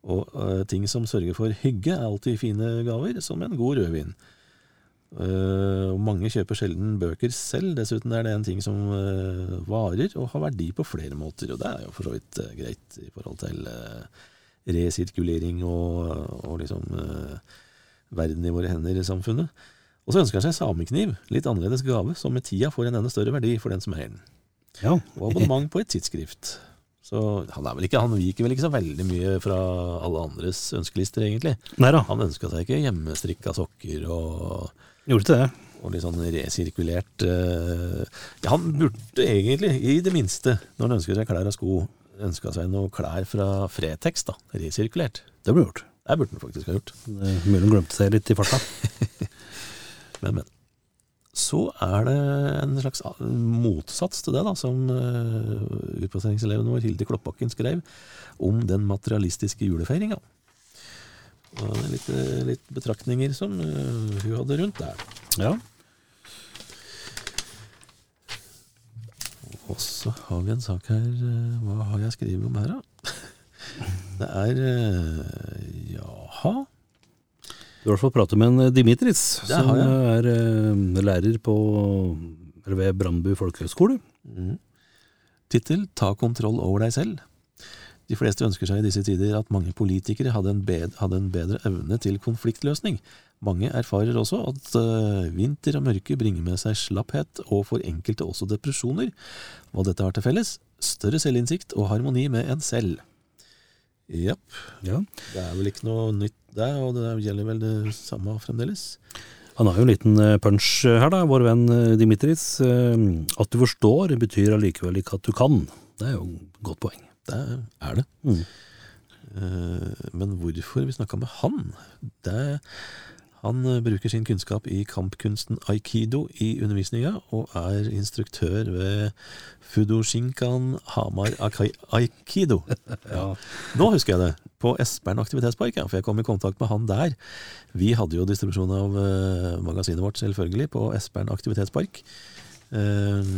og uh, ting som sørger for hygge, er alltid fine gaver, som en god rødvin. Uh, og mange kjøper sjelden bøker selv. Dessuten er det en ting som uh, varer og har verdi på flere måter. Og det er jo for så vidt uh, greit i forhold til resirkulering og, og liksom verden i våre hender i samfunnet. Og så ønsker han seg samekniv, litt annerledes gave, som med tida får en enda større verdi for den som eier den. Ja. Og abonnement på et tidsskrift. Så han, er vel ikke, han viker vel ikke så veldig mye fra alle andres ønskelister, egentlig. Nei da, Han ønska seg ikke hjemmestrikka sokker og, gjorde ikke det. og litt sånn resirkulert uh, ja, Han burde egentlig, i det minste, når han ønsker seg klær og sko, ønska seg noe klær fra Fretex, da. Resirkulert. Det ble gjort. Det burde han faktisk ha gjort. Mulig han glemte seg litt i farta. Men, men. Så er det en slags motsats til det, da, som uh, utplasseringseleven vår Hilde Kloppbakken skrev om den materialistiske julefeiringa. Litt, eh, litt betraktninger som eh, hun hadde rundt der. Ja. Og så har vi en sak her eh, Hva har jeg skrevet om her, da? Det er eh, Jaha. Du har i hvert fall pratet med en Dimitris, Det som har er eh, lærer på, ved Brandbu folkehøgskole. Mm. Tittel Ta kontroll over deg selv. De fleste ønsker seg i disse tider at mange politikere hadde en, bed, hadde en bedre evne til konfliktløsning. Mange erfarer også at uh, vinter og mørke bringer med seg slapphet, og for enkelte også depresjoner. Hva dette har til felles? Større selvinnsikt og harmoni med en selv. Japp. Ja. Det er vel ikke noe nytt der, og det gjelder vel det samme fremdeles. Han har jo en liten eh, punch her, da, vår venn eh, Dimitris. Eh, At du forstår betyr allikevel ikke at du kan. Det er jo et godt poeng. Det er det. Mm. Eh, Men hvorfor vi snakka med han? Det, han eh, bruker sin kunnskap i kampkunsten aikido i undervisninga, og er instruktør ved Fudoshinkan Hamar Akai- Aikido. Ja. Nå husker jeg det! På Espern aktivitetspark, ja, for jeg kom i kontakt med han der. Vi hadde jo distribusjon av eh, magasinet vårt, selvfølgelig, på Espern aktivitetspark. Eh,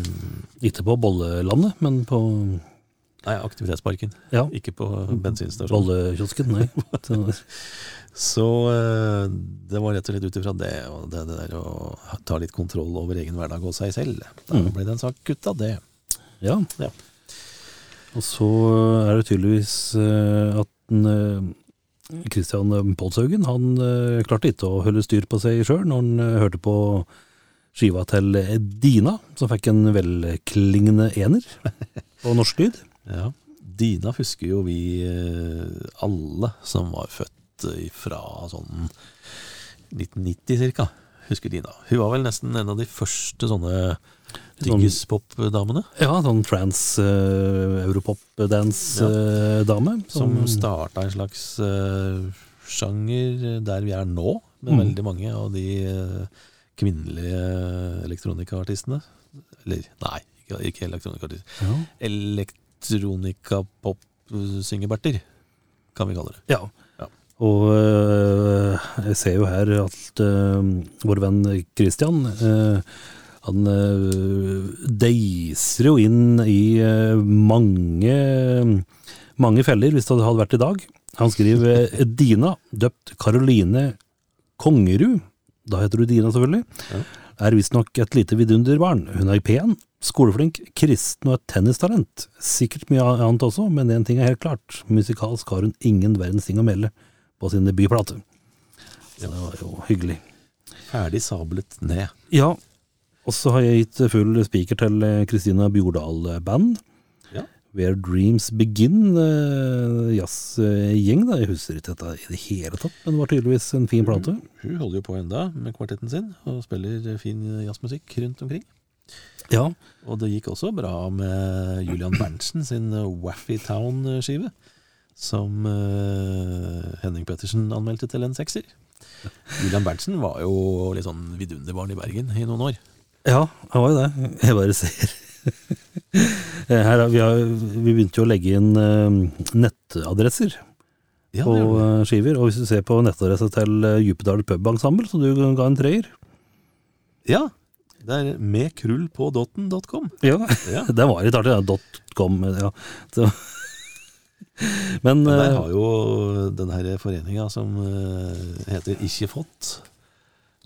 Ikke på Bollelandet, men på nei, aktivitetsparken, ja, ikke på bensinstasjonen. bollekiosken. Nei. Så- eh, det var rett og slett ut ifra det, og det, det der å ta litt kontroll over egen hverdag og seg selv. Da Mm. ble det en sak ut av det. Ja. Ja. Og så er det tydeligvis eh, at eh, Christian Polshaugen han eh, klarte ikke å holde styr på seg sjøl når han eh, hørte på skiva til Dina, som fikk en velklingende ener på norsk lyd. Ja. Dina husker jo vi eh, alle som var født fra sånn 1990 cirka. Husker Dina. Hun var vel nesten en av de første sånne Sånn- dyggispop-damene. Ja, sånn trans-europop-dance-dame. Som starta en slags uh, sjanger der vi er nå, med Mm. veldig mange av de uh, kvinnelige elektronikaartistene. Eller nei, ikke, ikke elektronikaartister. ja. Elektronikapop-syngeberter, kan vi kalle det. Ja. Og øh, jeg ser jo her at øh, vår venn Christian øh, han deiser jo inn i mange, mange feller, hvis det hadde vært i dag. Han skriver Dina, døpt Caroline Kongerud, da heter du Dina selvfølgelig, Ja. er visstnok et lite vidunderbarn. Hun er pen, skoleflink, kristen og et tennistalent. Sikkert mye annet også, men én ting er helt klart. Musikalsk har hun ingen verdens ting å melde på sin debutplate. Så det var jo hyggelig. Ferdig sablet ned. Ja, og så har jeg gitt full spiker til eh, Kristina Bjordal Band. Ja. Where Dreams Begin, eh, jazzgjeng. da. Jeg husker ikke dette i det hele tatt, men det var tydeligvis en fin plate. Hun holder jo på enda med kvartetten sin, og spiller fin jazzmusikk rundt omkring. Ja, Og det gikk også bra med Julian Berntsen sin Waffy Town-skive, som uh, Henning Pettersen anmeldte til en sekser. William Berntsen var jo litt sånn vidunderbarn i Bergen i noen år. ja han var jo det. Jeg bare ser. Her, vi, har, vi begynte jo å legge inn uh, nettadresser Ja, på eh, skiver, og hvis du ser på nettadressa til uh, Djupedal Pub Ensemble, så du ga en treer. ja, det er medkrullpådotten.com. Ja, Ja. det var litt artig. .com, ja. Så. Men Men der eh, har jo den her foreninga som eh, heter Ikke fått,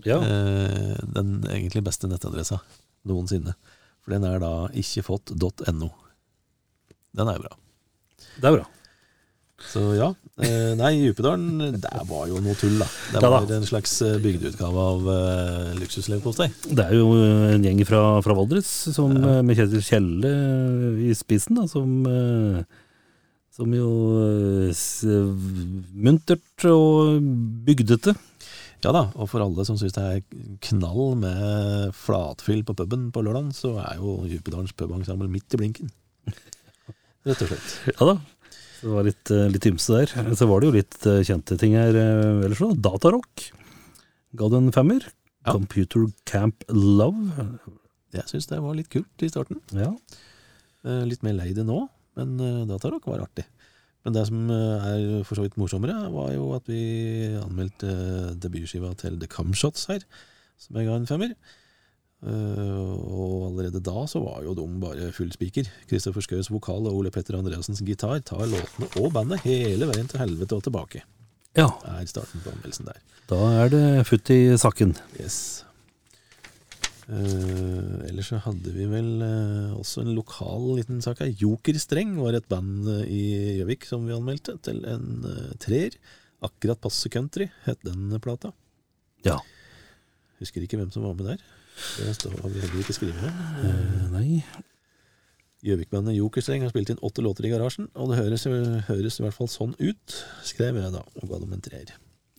ja, eh, den egentlig beste nettadressa noensinne. For den er da ikkefått.no. Den er bra. det er bra. Så ja. Nei, Djupedalen, der var jo noe tull, da. Det Ja da. en slags bygdeutgave av uh, luksusleverpostei. Det er jo en gjeng fra, fra Valdres som, ja. med Kjetil Kjelle i spissen, da, som, eh, som jo eh, Muntert og bygdete. Ja da, og for alle som syns det er knall med flatfyll på puben på lørdag, så er jo Djupedalens pubensemble midt i blinken. Rett og slett. Ja da. Så det var litt, eh, litt ymse der. Så var det jo litt eh, kjente ting her ellers òg. Datarock ga det en femmer. Ja. Computer Camp Love. Jeg syns det var litt kult i starten. Ja. Eh, litt mer lei det nå, men uh, datarock var artig. Men det som eh, er for så vidt morsommere, var jo at vi anmeldte eh, debutskiva til The Cumshots her, som jeg ga en femmer. Eh, og allerede da så var jo de bare full spiker. Kristoffer Schous vokal og Ole Petter Andreassens gitar tar låtene og bandet hele veien til helvete og tilbake. Ja, er starten på anmeldelsen der. da er det futt i saken. Yes. Eh, ellers så hadde vi vel uh, også en lokal liten sak her. Jokerstreng var et band eh, i Gjøvik som vi anmeldte, til en treer. Akkurat passe country het den plata. Ja. Husker ikke hvem som var med der. Det har vi heller ikke skrevet om. Nei. Gjøvik-bandet Jokerstreng har spilt inn åtte låter i garasjen, og det høres, høres i hvert fall sånn ut, skrev jeg da, og ga dem en treer.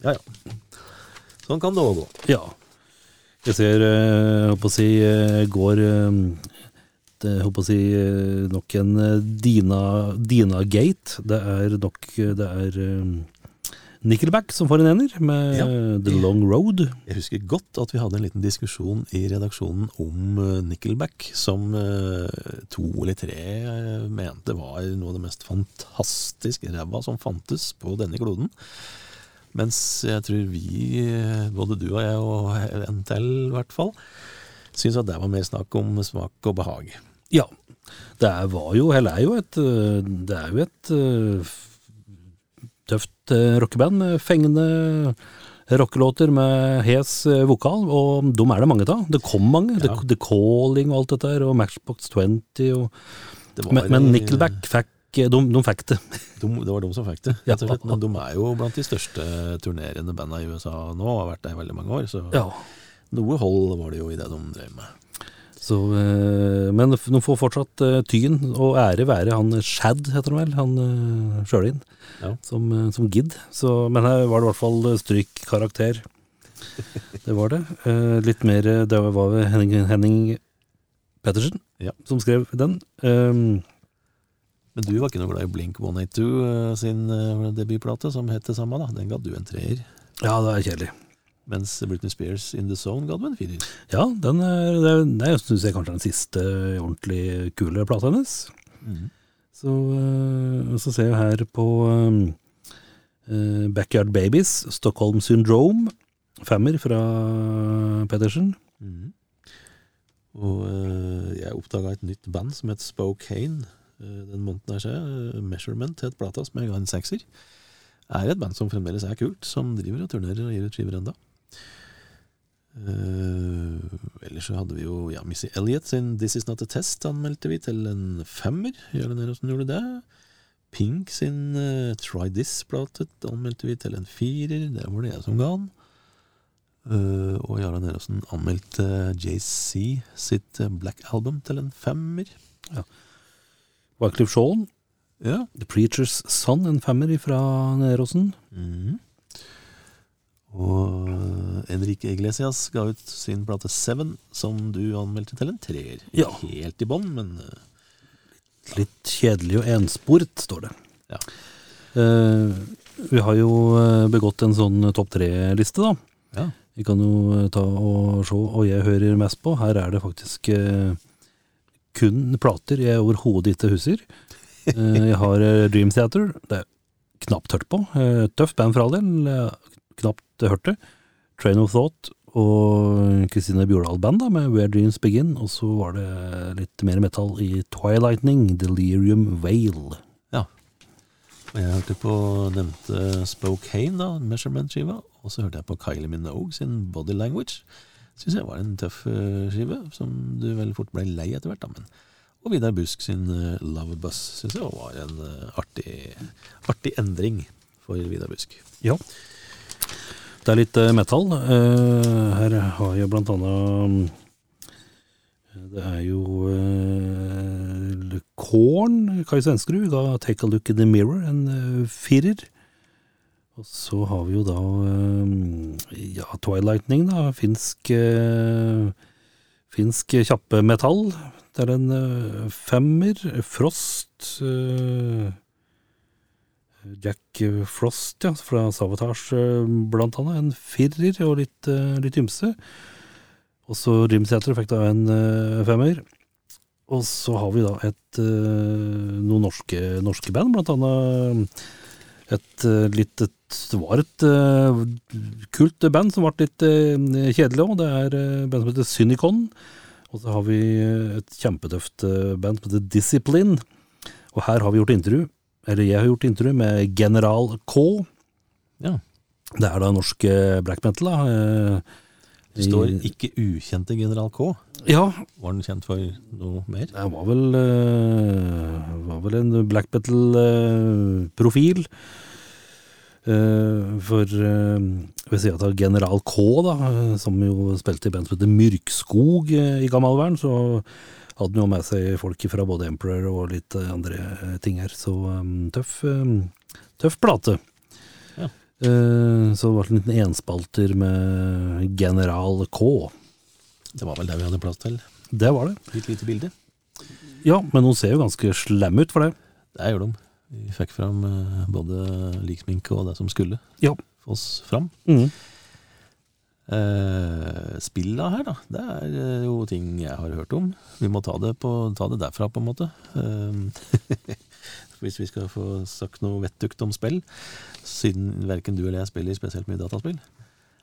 Ja ja. Sånn kan det òg gå. Ja. Jeg ser, eh, jeg håper å si, eh, går eh, jeg håper å si, eh, nok en eh, Dina, Dina-gate. Det er nok Det er eh, Nickelback som får en ener, med Ja. The Long Road. Jeg husker godt at vi hadde en liten diskusjon i redaksjonen om eh, Nickelback, som eh, to eller tre eh, mente var noe av det mest fantastiske ræva som fantes på denne kloden. Mens jeg tror vi, eh, både du og jeg og en til i hvert fall, syns at det var mer snakk om smak og behag. Ja. Det er, var jo, eller er jo et øh, Det er jo et øh, tøft øh, rockeband med fengende rockelåter med hes vokal, og dem er det mange av. Det kom mange. Ja. The, The Calling og alt dette her, og Matchbox 20 og Det var, Men, men eh, Nickelback fikk de, de fikk det. De, det var de som fikk det. Rett og slett. Men de er jo blant de største turnerende banda i USA nå, og har vært der i veldig mange år. Så Ja. noe hold var det jo i det de drev med. Så, øh, men de får fortsatt øh, tyn og ære være han Shad, heter han vel, han Sjølin, Ja. som, som Gid. Så, men her var det i hvert fall strykkarakter. Det var det. Eh, litt mer Det var Henning, Henning Pettersen Ja. som skrev den. Um, Men du var ikke noe glad i Blink 182 eh, sin eh, debutplate, som het det samme. da Den ga du en treer. ja, det er kjedelig. Mens Britney Spears In The Zone ga du en firer. Ja, den er, det, er- det syns jeg kanskje er den siste ordentlig kule plata hennes. Så, øh, så ser jeg her på øh, Backyard Babies, Stockholm Syndrome, femmer fra Pedersen. Mm. Og eh, jeg oppdaga et nytt band som het Spokane eh, den måneden her siden. Eh, Measurement het plata, som jeg ga en sekser. Er et band som fremdeles er kult, som driver og turnerer og gir ut skiver enda. Uh, ellers så hadde vi jo ja, Missy Elliot sin This Is Not A Test anmeldte vi til en femmer. Det som gjorde det. Pink sin uh, Try This-plate anmeldte vi til en firer. Det var det jeg som ga den. Uh, og Jarle Neråsen anmeldte JC sitt eh, Black Album til en femmer. Wycliffe Shaun, Ja. The Preacher's Son, en femmer fra Neråsen. Mm. Og Enrique Iglesias ga ut sin plate Seven, som du anmeldte til en treer. Ja. Helt i bånn, men eh, Litt kjedelig og ensport, står det. Ja. Uh, vi har jo eh, begått en sånn topp tre-liste, da. ja. Vi kan jo ta og se hva jeg hører mest på. Her er det faktisk eh, kun plater jeg overhodet ikke husker. Eh, jeg har eh, Dream Theater. Det er knapt hørt på. Eh, tøft band for all del. Knapt hørt det. Train of Thought og Kristine Bjordal Band med Where Dreams Begin. Og så var det litt mer metal i Twilightning, Delirium Vale. Og jeg hørte på nevnte Spokane, da, Measurement-skiva. Og så hørte jeg på Kylie Minogue sin Body Language. Syns jeg var en tøff eh, skive, som du vel fort ble lei etter hvert, da. Men. Og Vidar Busk sin eh, Love Bus syns jeg var en eh, artig, artig endring for Vidar Busk. Ja. Det er litt metall. Her har jeg blant annet Det er jo Korn, Kai Svenskerud, ga Take a Look in the Mirror en firer. Og så har vi jo da eh, ja, Twilightning, da. Finsk eh, Finsk kjappemetall. Det er en eh, femmer. Frost Jack Frost, ja, fra Savatage eh, blant annet. En firer og litt, litt ymse. Og så Rimseter fikk da en femmer. Og så har vi da et noen norske, norske band, blant annet et litt det var et uh, kult band som ble litt uh, kjedelig òg. Det er uh, band som heter Synicon. Og så har vi et kjempetøft band som heter Discipline. Og her har vi gjort intervju, eller jeg har gjort intervju med General K. Ja. Det er da norsk black metal, da. Det står 'ikke ukjente General K'. Ja, Var den kjent for noe mer? det var vel, var vel en black metal-profil. For eh, ved siden av General K, da, eh, som jo spilte i band som heter Myrkskog eh, i gammel verden så hadde han jo med seg folk fra både Emperor og litt andre ting her. Så tøff, tøff plate. Ja. Så det var en liten enspalter med General K. Det var vel der vi hadde plass til. Det var det. Litt lite bilde. Ja, men hun ser jo ganske slem ut for det. Det gjør de. Vi fikk fram eh, både liksminke og det som skulle Ja. fås fram. Mm. Eh, spilla her, da. Det er eh, jo ting jeg har hørt om. Vi må ta det, på, ta det derfra, på en måte. Eh, hvis vi skal få sagt noe vettugt om spill. Siden verken du eller jeg spiller spesielt mye dataspill.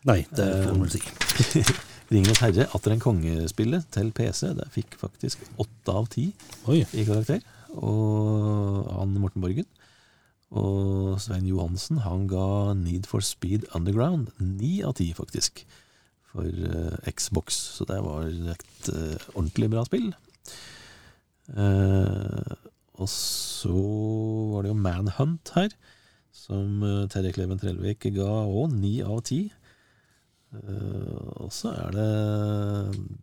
Nei, det får man vel si. Ringenes herre, atter en kongespillet til PC, det fikk faktisk åtte av ti i karakter. Og han Morten Borgen. Og Svein Johansen han ga Need for Speed Underground ni av ti, faktisk. For uh, Xbox. Så det var et uh, ordentlig bra spill. Uh, og så var det jo Manhunt her, som Terje Kleven Trellvik ga òg ni av ti. Og så er det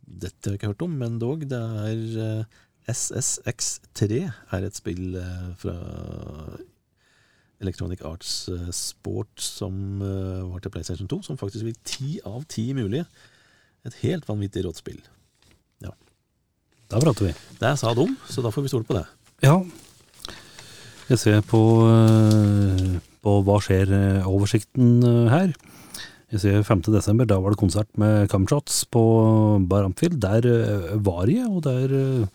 Dette har jeg ikke hørt om, men dog. Det er SSX3 er et spill eh, fra Electronic Arts eh, Sport som eh, var til PlayStation 2, som faktisk fikk ti av ti mulige. Et helt vanvittig rått spill. Da prater vi. Det sa de, så da får vi stole på det. Ja. Jeg ser på, på Hva skjer-oversikten her. Jeg ser 5. desember, da var det konsert med Camshots på Baramfield. Der var jeg, og der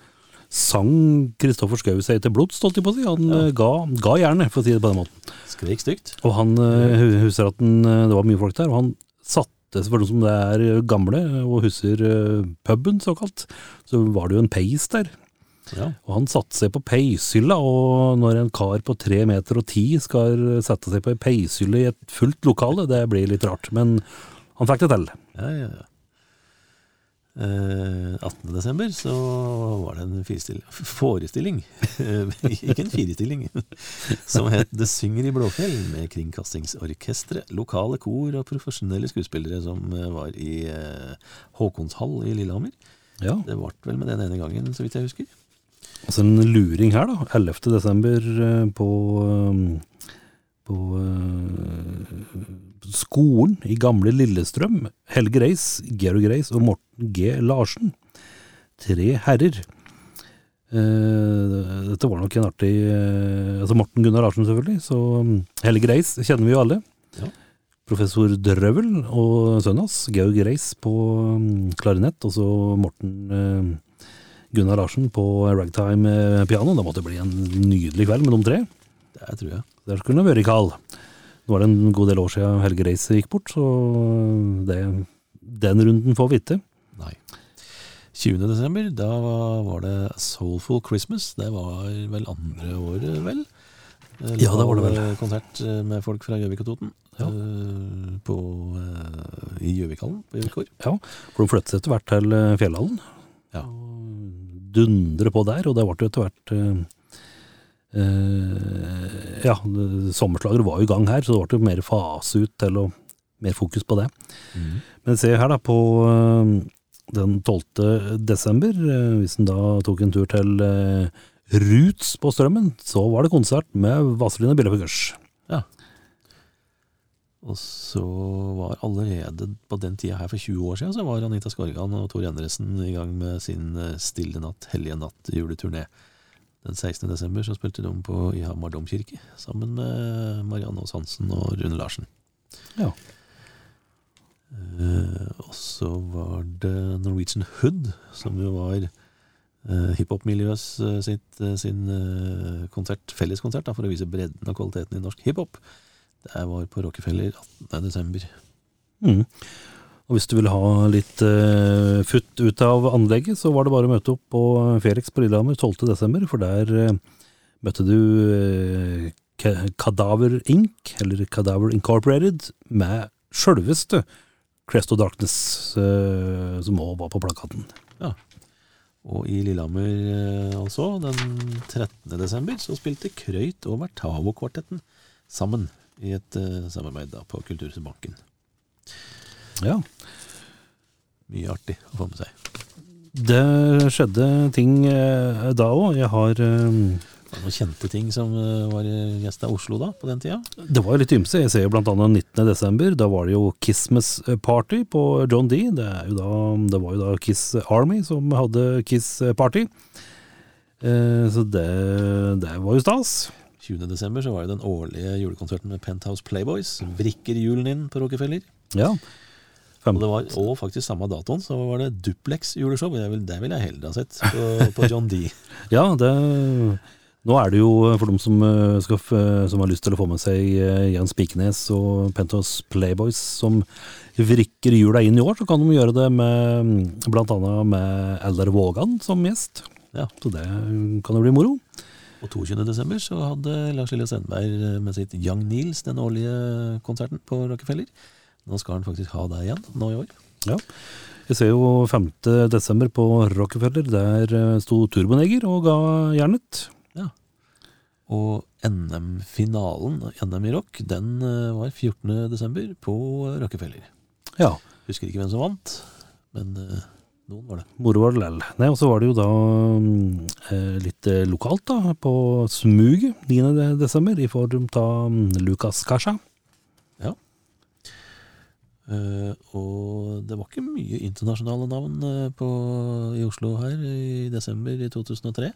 sang Kristoffer Schou seg til blods, holdt jeg på å si. Han Ja. eh, ga, ga jernet, for å si det på den måten. Skrik stygt. Og han eh, husker at den, eh, det var mye folk der, og han satte for noen som det er gamle og husker puben såkalt, så var det jo en peis der. Ja. Og han satte seg på peishylla, og når en kar på tre meter og ti skal sette seg på ei peishylle i et fullt lokale, det blir litt rart. Men han fikk det til. Ja, ja, ja. Eh, 18. desember så var det en forestilling, ikke en firestilling, som het Det synger i Blåfjell, med kringkastingsorkestre, lokale kor og profesjonelle skuespillere som eh, var i eh, Håkonshall i Lillehammer. Ja, Det ble vel med den ene gangen, så vidt jeg husker. altså en luring her, da. 11. desember eh, på, eh, på eh, skolen i gamle Lillestrøm. Helge Reis, Georg Reis og Morten G. Larsen. Tre herrer. Uh, dette var nok en artig uh, Altså Morten Gunnar Larsen, selvfølgelig. Så um, Helge Reis kjenner vi jo alle. Ja. Professor Drøvel og sønnen hans, Georg Reis, på um, klarinett. Og så Morten uh, Gunnar Larsen på ragtime eh, piano. Det måtte bli en nydelig kveld med de tre. Det tror jeg. Der skulle det vært Karl. Nå er det en god del år siden Helge Reise gikk bort, så det, den runden får vi ikke. Nei. 20. desember, da var det Soulful Christmas. Det var vel andre året, vel? Eh, Ja, det var det vel. eh, Konsert eh, med folk fra Gjøvik og Toten. Ja. eh, På, eh, I Gjøvikhallen på Gjøvik gård. Ja, for de flyttet etter hvert til eh, Fjellhallen. Ja. Dundre på der, og det ble jo etter hvert eh, Ja, sommerslager var jo i gang her, så det ble jo mer fase ut til å Mer fokus på det. Men se her, da, på eh, den 12. desember, eh, hvis en da tok en tur til eh, Roots på Strømmen, så var det konsert med Vazelina Billepuggers. Og så var allerede på den tida her for 20 år siden, så var Anita Skorgan og Tor Endresen i gang med sin Stille natt, hellige natt juleturné. Den 16. desember så spilte de på i Hamar domkirke, sammen med Marianne Aas Hansen og Rune Larsen. Ja. Eh, og så var det Norwegian Hood, som jo var eh, hiphop-miljøet sitt, eh, sin eh, konsert, felleskonsert da, for å vise bredden og kvaliteten i norsk hiphop. Det var på Rockefeller 18. desember. Mm. Og hvis du vil ha litt uh, futt ut av anlegget, så var det bare å møte opp på Felix på Lillehammer 12. desember, for der uh, møtte du uh, Kadaver Inc., eller Kadaver Incorporated, med sjølveste Crest of Darkness, eh, som òg var på plakaten. Ja. Og i Lillehammer eh, altså, den 13. desember, så spilte Krøyt og Vertavo-kvartetten sammen i et eh, samarbeid da, på Kulturbanken. Ja. Mye artig å få med seg. Det skjedde ting eh, da òg. Jeg har eh, Det var noen kjente ting som eh, var gjest av Oslo da, på den tida. Det var jo litt ymse. Jeg ser jo blant annet 19. desember. Da var det jo Kissmas Party på John D. Det, da, det var jo da Kiss Army som hadde Kiss Party. Eh, så det, det var jo stas. 20. desember så var det den årlige julekonserten med Penthouse Playboys. Vrikker julen inn på Rockefeller. Ja. Og var og faktisk samme datoen så var det Duplex juleshow. Det vil, jeg heller ha sett på, på John D. ja, det Nå er det jo, for dem som, eh, skal, som har lyst til å få med seg eh, Jan Spikenes og Pentos Playboys som vrikker jula inn i år, så kan de gjøre det med annet med Eldar Vågan som gjest. Ja. Så det kan jo bli moro. Og 22. desember så hadde Lars Lille Sendberg med sitt Young Nils den årlige konserten på Rockefeller. Nå skal han faktisk ha det igjen nå i år. Ja. Vi ser jo 5. desember på Rockefeller, der eh, sto Turboneger og ga jernet. Og NM-finalen, NM i rock, den eh, var 14. desember på Rockefeller. Ja, Husker ikke hvem som vant, men eh, noen var det. moro var det lell. Nei, og så var det jo da mm, eh, litt eh, lokalt da, på Smuget 9. desember, i form av mm, Lukas Kasha. Eh, og det var ikke mye internasjonale navn uh, på, i Oslo her i desember i 2003.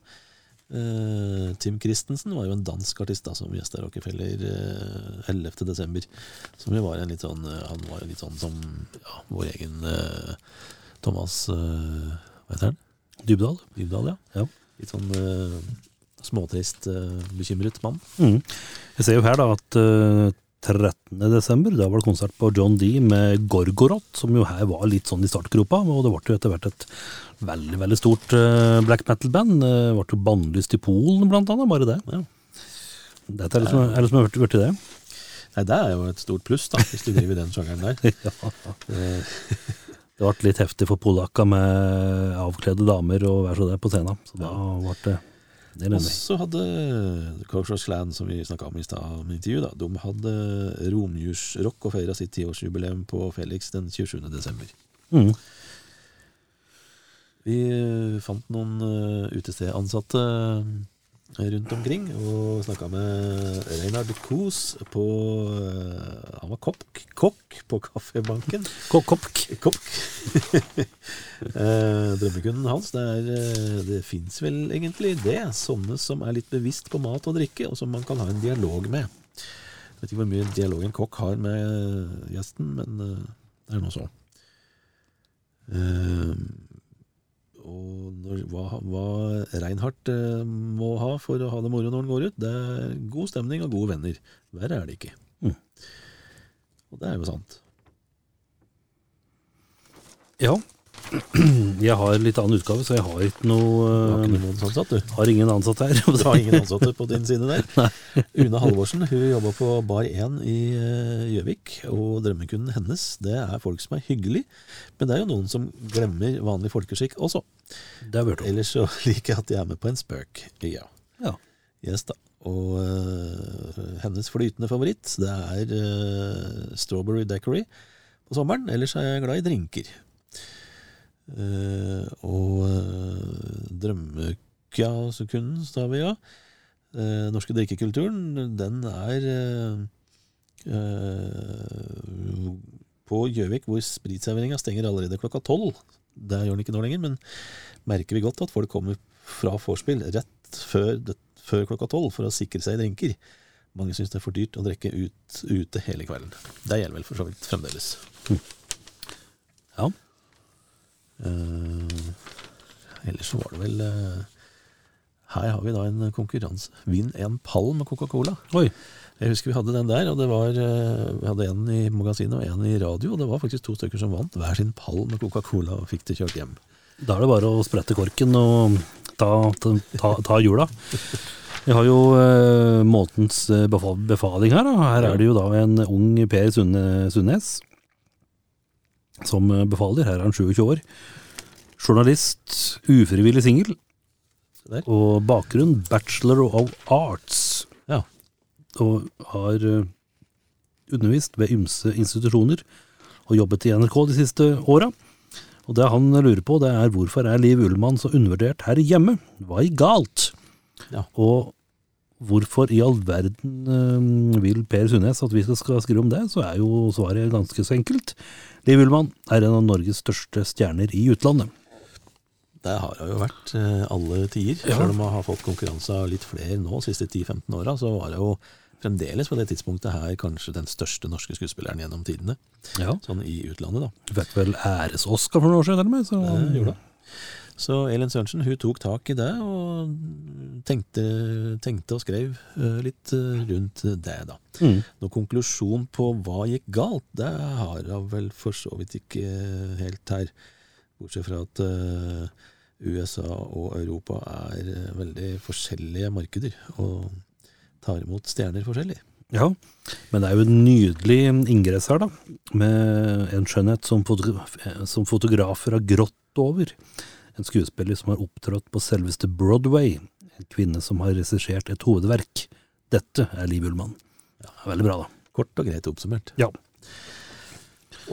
Uh, Tim Christensen var jo en dansk artist da, som gjesta Rockefeller uh, 11. desember. Som jo var en litt sånn eh, Han var jo litt sånn som ja, vår egen eh, Thomas eh, Hva heter han? Dybdahl. Dybdahl, ja. Ja. Litt sånn eh, småtrist, eh, bekymret mann. Mm. Jeg ser jo her da at eh, 13. desember, da var det konsert på John D med Gorgoroth, som jo her var litt sånn i startgropa, og det ble jo etter hvert et veldig, veldig stort eh, black metal-band. Det ble jo bannlyst i Polen, blant annet, bare det. Ja. Dette er liksom, er liksom blitt det. Nei, det er jo et stort pluss, da, hvis du driver den sjangeren der. Ja. Det ble litt heftig for polakka med avkledde damer og hver så det på scenen. Så da ble det det er Og så hadde Cockroach Land, som vi snakka om i stad, med intervju, da, de hadde romjulsrock og feira sitt tiårsjubileum på Felix den 27. desember. Mm. Vi eh, fant noen uh, utestedansatte eh, rundt omkring og snakka med Reinhard Kos på eh, Han var kokk, kokk på Kaffebanken. Kokk-kokk. Kokk. eh, drømmekunden hans, det, er, eh, det fins vel egentlig det. Sånne som er litt bevisst på mat og drikke, og som man kan ha en dialog med. Jeg vet ikke hvor mye dialog en kokk har med gjesten, men det er nå så. Eh, og når, hva, hva Reinhardt eh, må ha for å ha det moro når han går ut, det er god stemning og gode venner. Verre er det ikke. Mm. Og det er jo sant. Ja. Jeg har litt annen utgave, så jeg har ikke Du har ikke noen ansatt, du. Har ingen ansatt her. Du har ingen ansatte på din side der. Une Halvorsen hun jobber på Bar 1 i eh, Gjøvik, og drømmekunden hennes det er folk som er hyggelig, men det er jo noen som glemmer vanlig folkeskikk også. Det har vi hørt om. Ellers så liker jeg at de er med på en spøk. Ja. Ja. Yes da. Og eh, hennes flytende favoritt det er eh, Strawberry Daiquiri på sommeren. Ellers er jeg glad i drinker. Eh, og uh, drømmekunden, sa vi ja. Eh, norske drikkekulturen, den er eh, eh, på Gjøvik, hvor spritserveringa stenger allerede klokka tolv. Det gjør den ikke nå lenger, men merker vi godt at folk kommer fra vorspiel rett før, før klokka tolv for å sikre seg drinker. Mange syns det er for dyrt å drikke ut, ute hele kvelden. Det gjelder vel for så vidt fremdeles. Ja. Eh, ellers så var det vel eh, Her har vi da en konkurranse. Vinn en pall med Coca-Cola. Oi. Jeg husker vi hadde den der, og det var, eh, vi hadde en i magasinet og en i radio. Og det var faktisk to stykker som vant hver sin pall med Coca-Cola og fikk det kjørt hjem. Da er det bare å sprette korken og ta, ta, ta, ta hjula. Vi har jo eh, eh, befaling her. Da. Her er det jo da en ung Per Sundnes som eh, befaler. Her er han 27 år. Journalist, ufrivillig singel. Og bakgrunn Bachelor of Arts. Ja. Og har eh, undervist ved ymse institusjoner og jobbet i NRK de siste åra. Og det han lurer på, det er hvorfor er Liv Ullmann så undervurdert her hjemme? Hva er galt? Ja. Og hvorfor i all verden eh, vil Per Sundnes at vi skal skrive om det, så er jo svaret ganske så enkelt. Liv Ullmann er en av Norges største stjerner i utlandet. Det har det jo vært eh, alle tider. Ja. Selv om hun har fått konkurranse av litt flere nå, de siste 10-15 åra, så var det jo fremdeles på det tidspunktet her kanskje den største norske skuespilleren gjennom tidene. Ja. Sånn i utlandet, da. Fikk vel æres-Oscar for noen år siden, eller noe? Så, Det gjorde det. Så Elin Sørensen hun tok tak i det, og tenkte, tenkte og skrev eh, litt eh, rundt det, da. Mm. Noen konklusjon på hva gikk galt, det har hun vel for så vidt ikke helt her. Bortsett fra at eh, USA og Europa er eh, veldig forskjellige markeder, og tar imot stjerner forskjellig. Ja, men det er jo en nydelig inngress her, da. Med en skjønnhet som fotografer har grått over. En skuespiller som har opptrådt på selveste Broadway. En kvinne som har regissert et hovedverk. Dette er Liv Ullmann. Ja, veldig bra, da. Kort og greit oppsummert. Ja.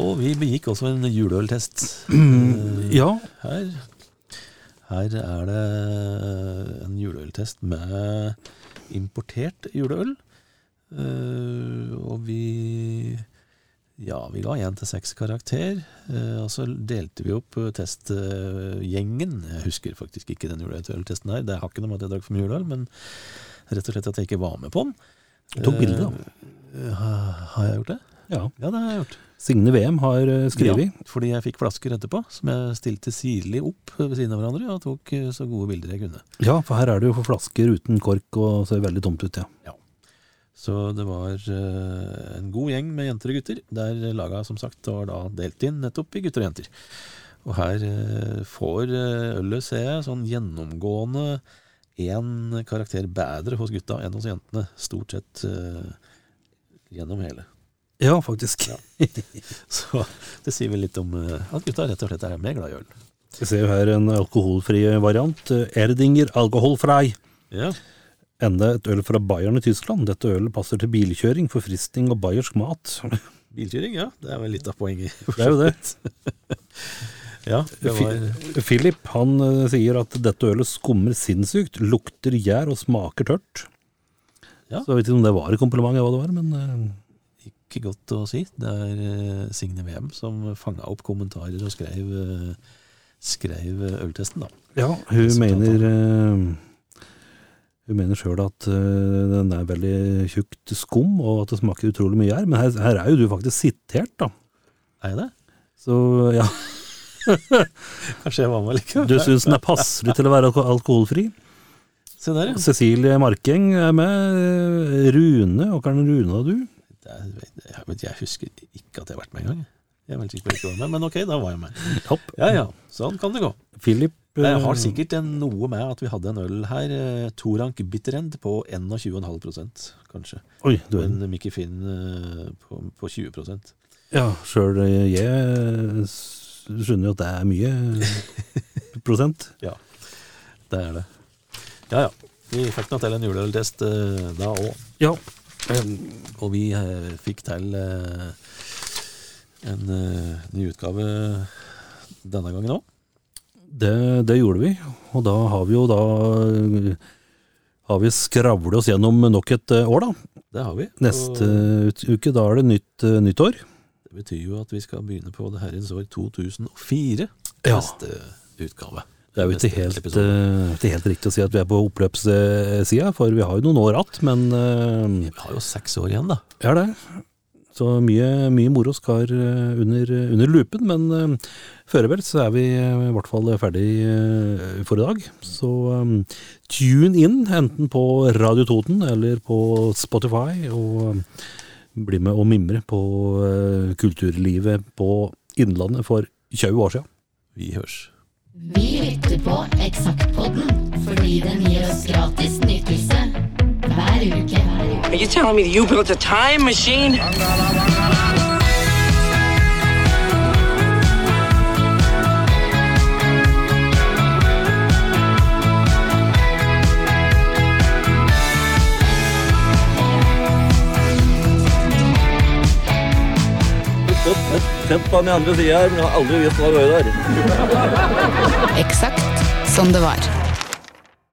Og vi begikk også en juleøltest. mm, Ja, Her, her er det en juleøltest med importert juleøl. Eh, og vi ja, vi ga én til seks karakter. eh, og så delte vi opp eh, testgjengen. Jeg husker faktisk ikke den juleøltesten her. Det har ikke noe med at jeg drakk for mye juleøl, men rett og slett at jeg ikke var med på den. du tok bilde, da. Eh, har jeg gjort det? Ja. Ja, det har jeg gjort. Signe VM har skrevet. Ja, fordi jeg fikk flasker etterpå, som jeg stilte sirlig opp ved siden av hverandre, og tok så gode bilder jeg kunne. Ja, for her er det jo for flasker uten kork og ser veldig tomt ut, ja. ja. Så det var eh, en god gjeng med jenter og gutter, der laga som sagt var da delt inn nettopp i gutter og jenter. Og her eh, får eh, ølet, ser jeg, sånn gjennomgående én karakter bedre hos gutta enn hos jentene. Stort sett gjennom hele. Ja, faktisk. Ja. Så det sier vel litt om at gutta rett og slett er mer glad i øl. Vi ser jo her en alkoholfri variant. Erdinger alkoholfrei. Ja. Enda et øl fra Bayern i Tyskland. Dette ølet passer til bilkjøring, forfriskning og bayersk mat. Bilkjøring, ja. Det er vel litt av poenget. Det er jo det. Ja, det var Philip han eh, sier at dette ølet skummer sinnssykt, lukter gjær og smaker tørt. Ja. Så jeg vet ikke om det var et kompliment, eller hva det var, men eh, ikke godt å si. Det er eh, Signe Wem som fanga opp kommentarer og skrev, skrev øltesten, da. ja, hun mener Hun mener sjøl at eh, den er veldig tjukt skum, og at det smaker utrolig mye gjær. Men her, her er jo du faktisk sitert, da. Er jeg det? Så ja, Kanskje jeg var med likevel. du syns den er passelig til å være alkoholfri? Se der, ja. Cecilie Markeng er med. Rune, og Karen Rune og du? Det er, jeg, husker ikke at jeg har vært med engang. Jeg er veldig sikker på ikke var med, men ok, da var jeg med. Topp. Ja ja, sånn kan det gå. Philip Det eh, har sikkert noe med at vi hadde en øl her, eh, Torank Bitterend, på 21,5 kanskje. Oi, du en Mickey Finn eh, på, på 20% Ja, sjøl jeg skjønner jo at det er mye prosent. ja, Det er det. Ja ja. Vi fikk nå til en juleøltest eh, da òg. Ja. Og vi eh, fikk til eh, en eh, ny utgave denne gangen òg. Det, det gjorde vi, og da har vi jo da har vi skravlet oss gjennom nok et eh, år, da. Det har vi. Neste Og uke, da er det nytt, eh, nytt år. det betyr jo at vi skal begynne på det herrens år 2004. Ja. Neste utgave. Det er jo ikke helt, eh, ikke helt riktig å si at vi er på oppløpssida, for vi har jo noen år igjen, men Vi har jo seks år igjen, da. Ja, det. Så mye, mye moro skal eh, under, under lupen, men eh, så er vi eh, i hvert fall ferdig for i dag. Så um, tune inn, enten på Radio Toten eller på Spotify, og bli med og mimre på uh, kulturlivet på Innlandet for 20 år siden. Vi hørs. Vi lytter på Eksaktpodden fordi den gir oss gratis nytelse hver uke. Are you telling me that you built a time machine? På den andre sida her, men jeg har aldri visst hva det var. Eksakt som det var.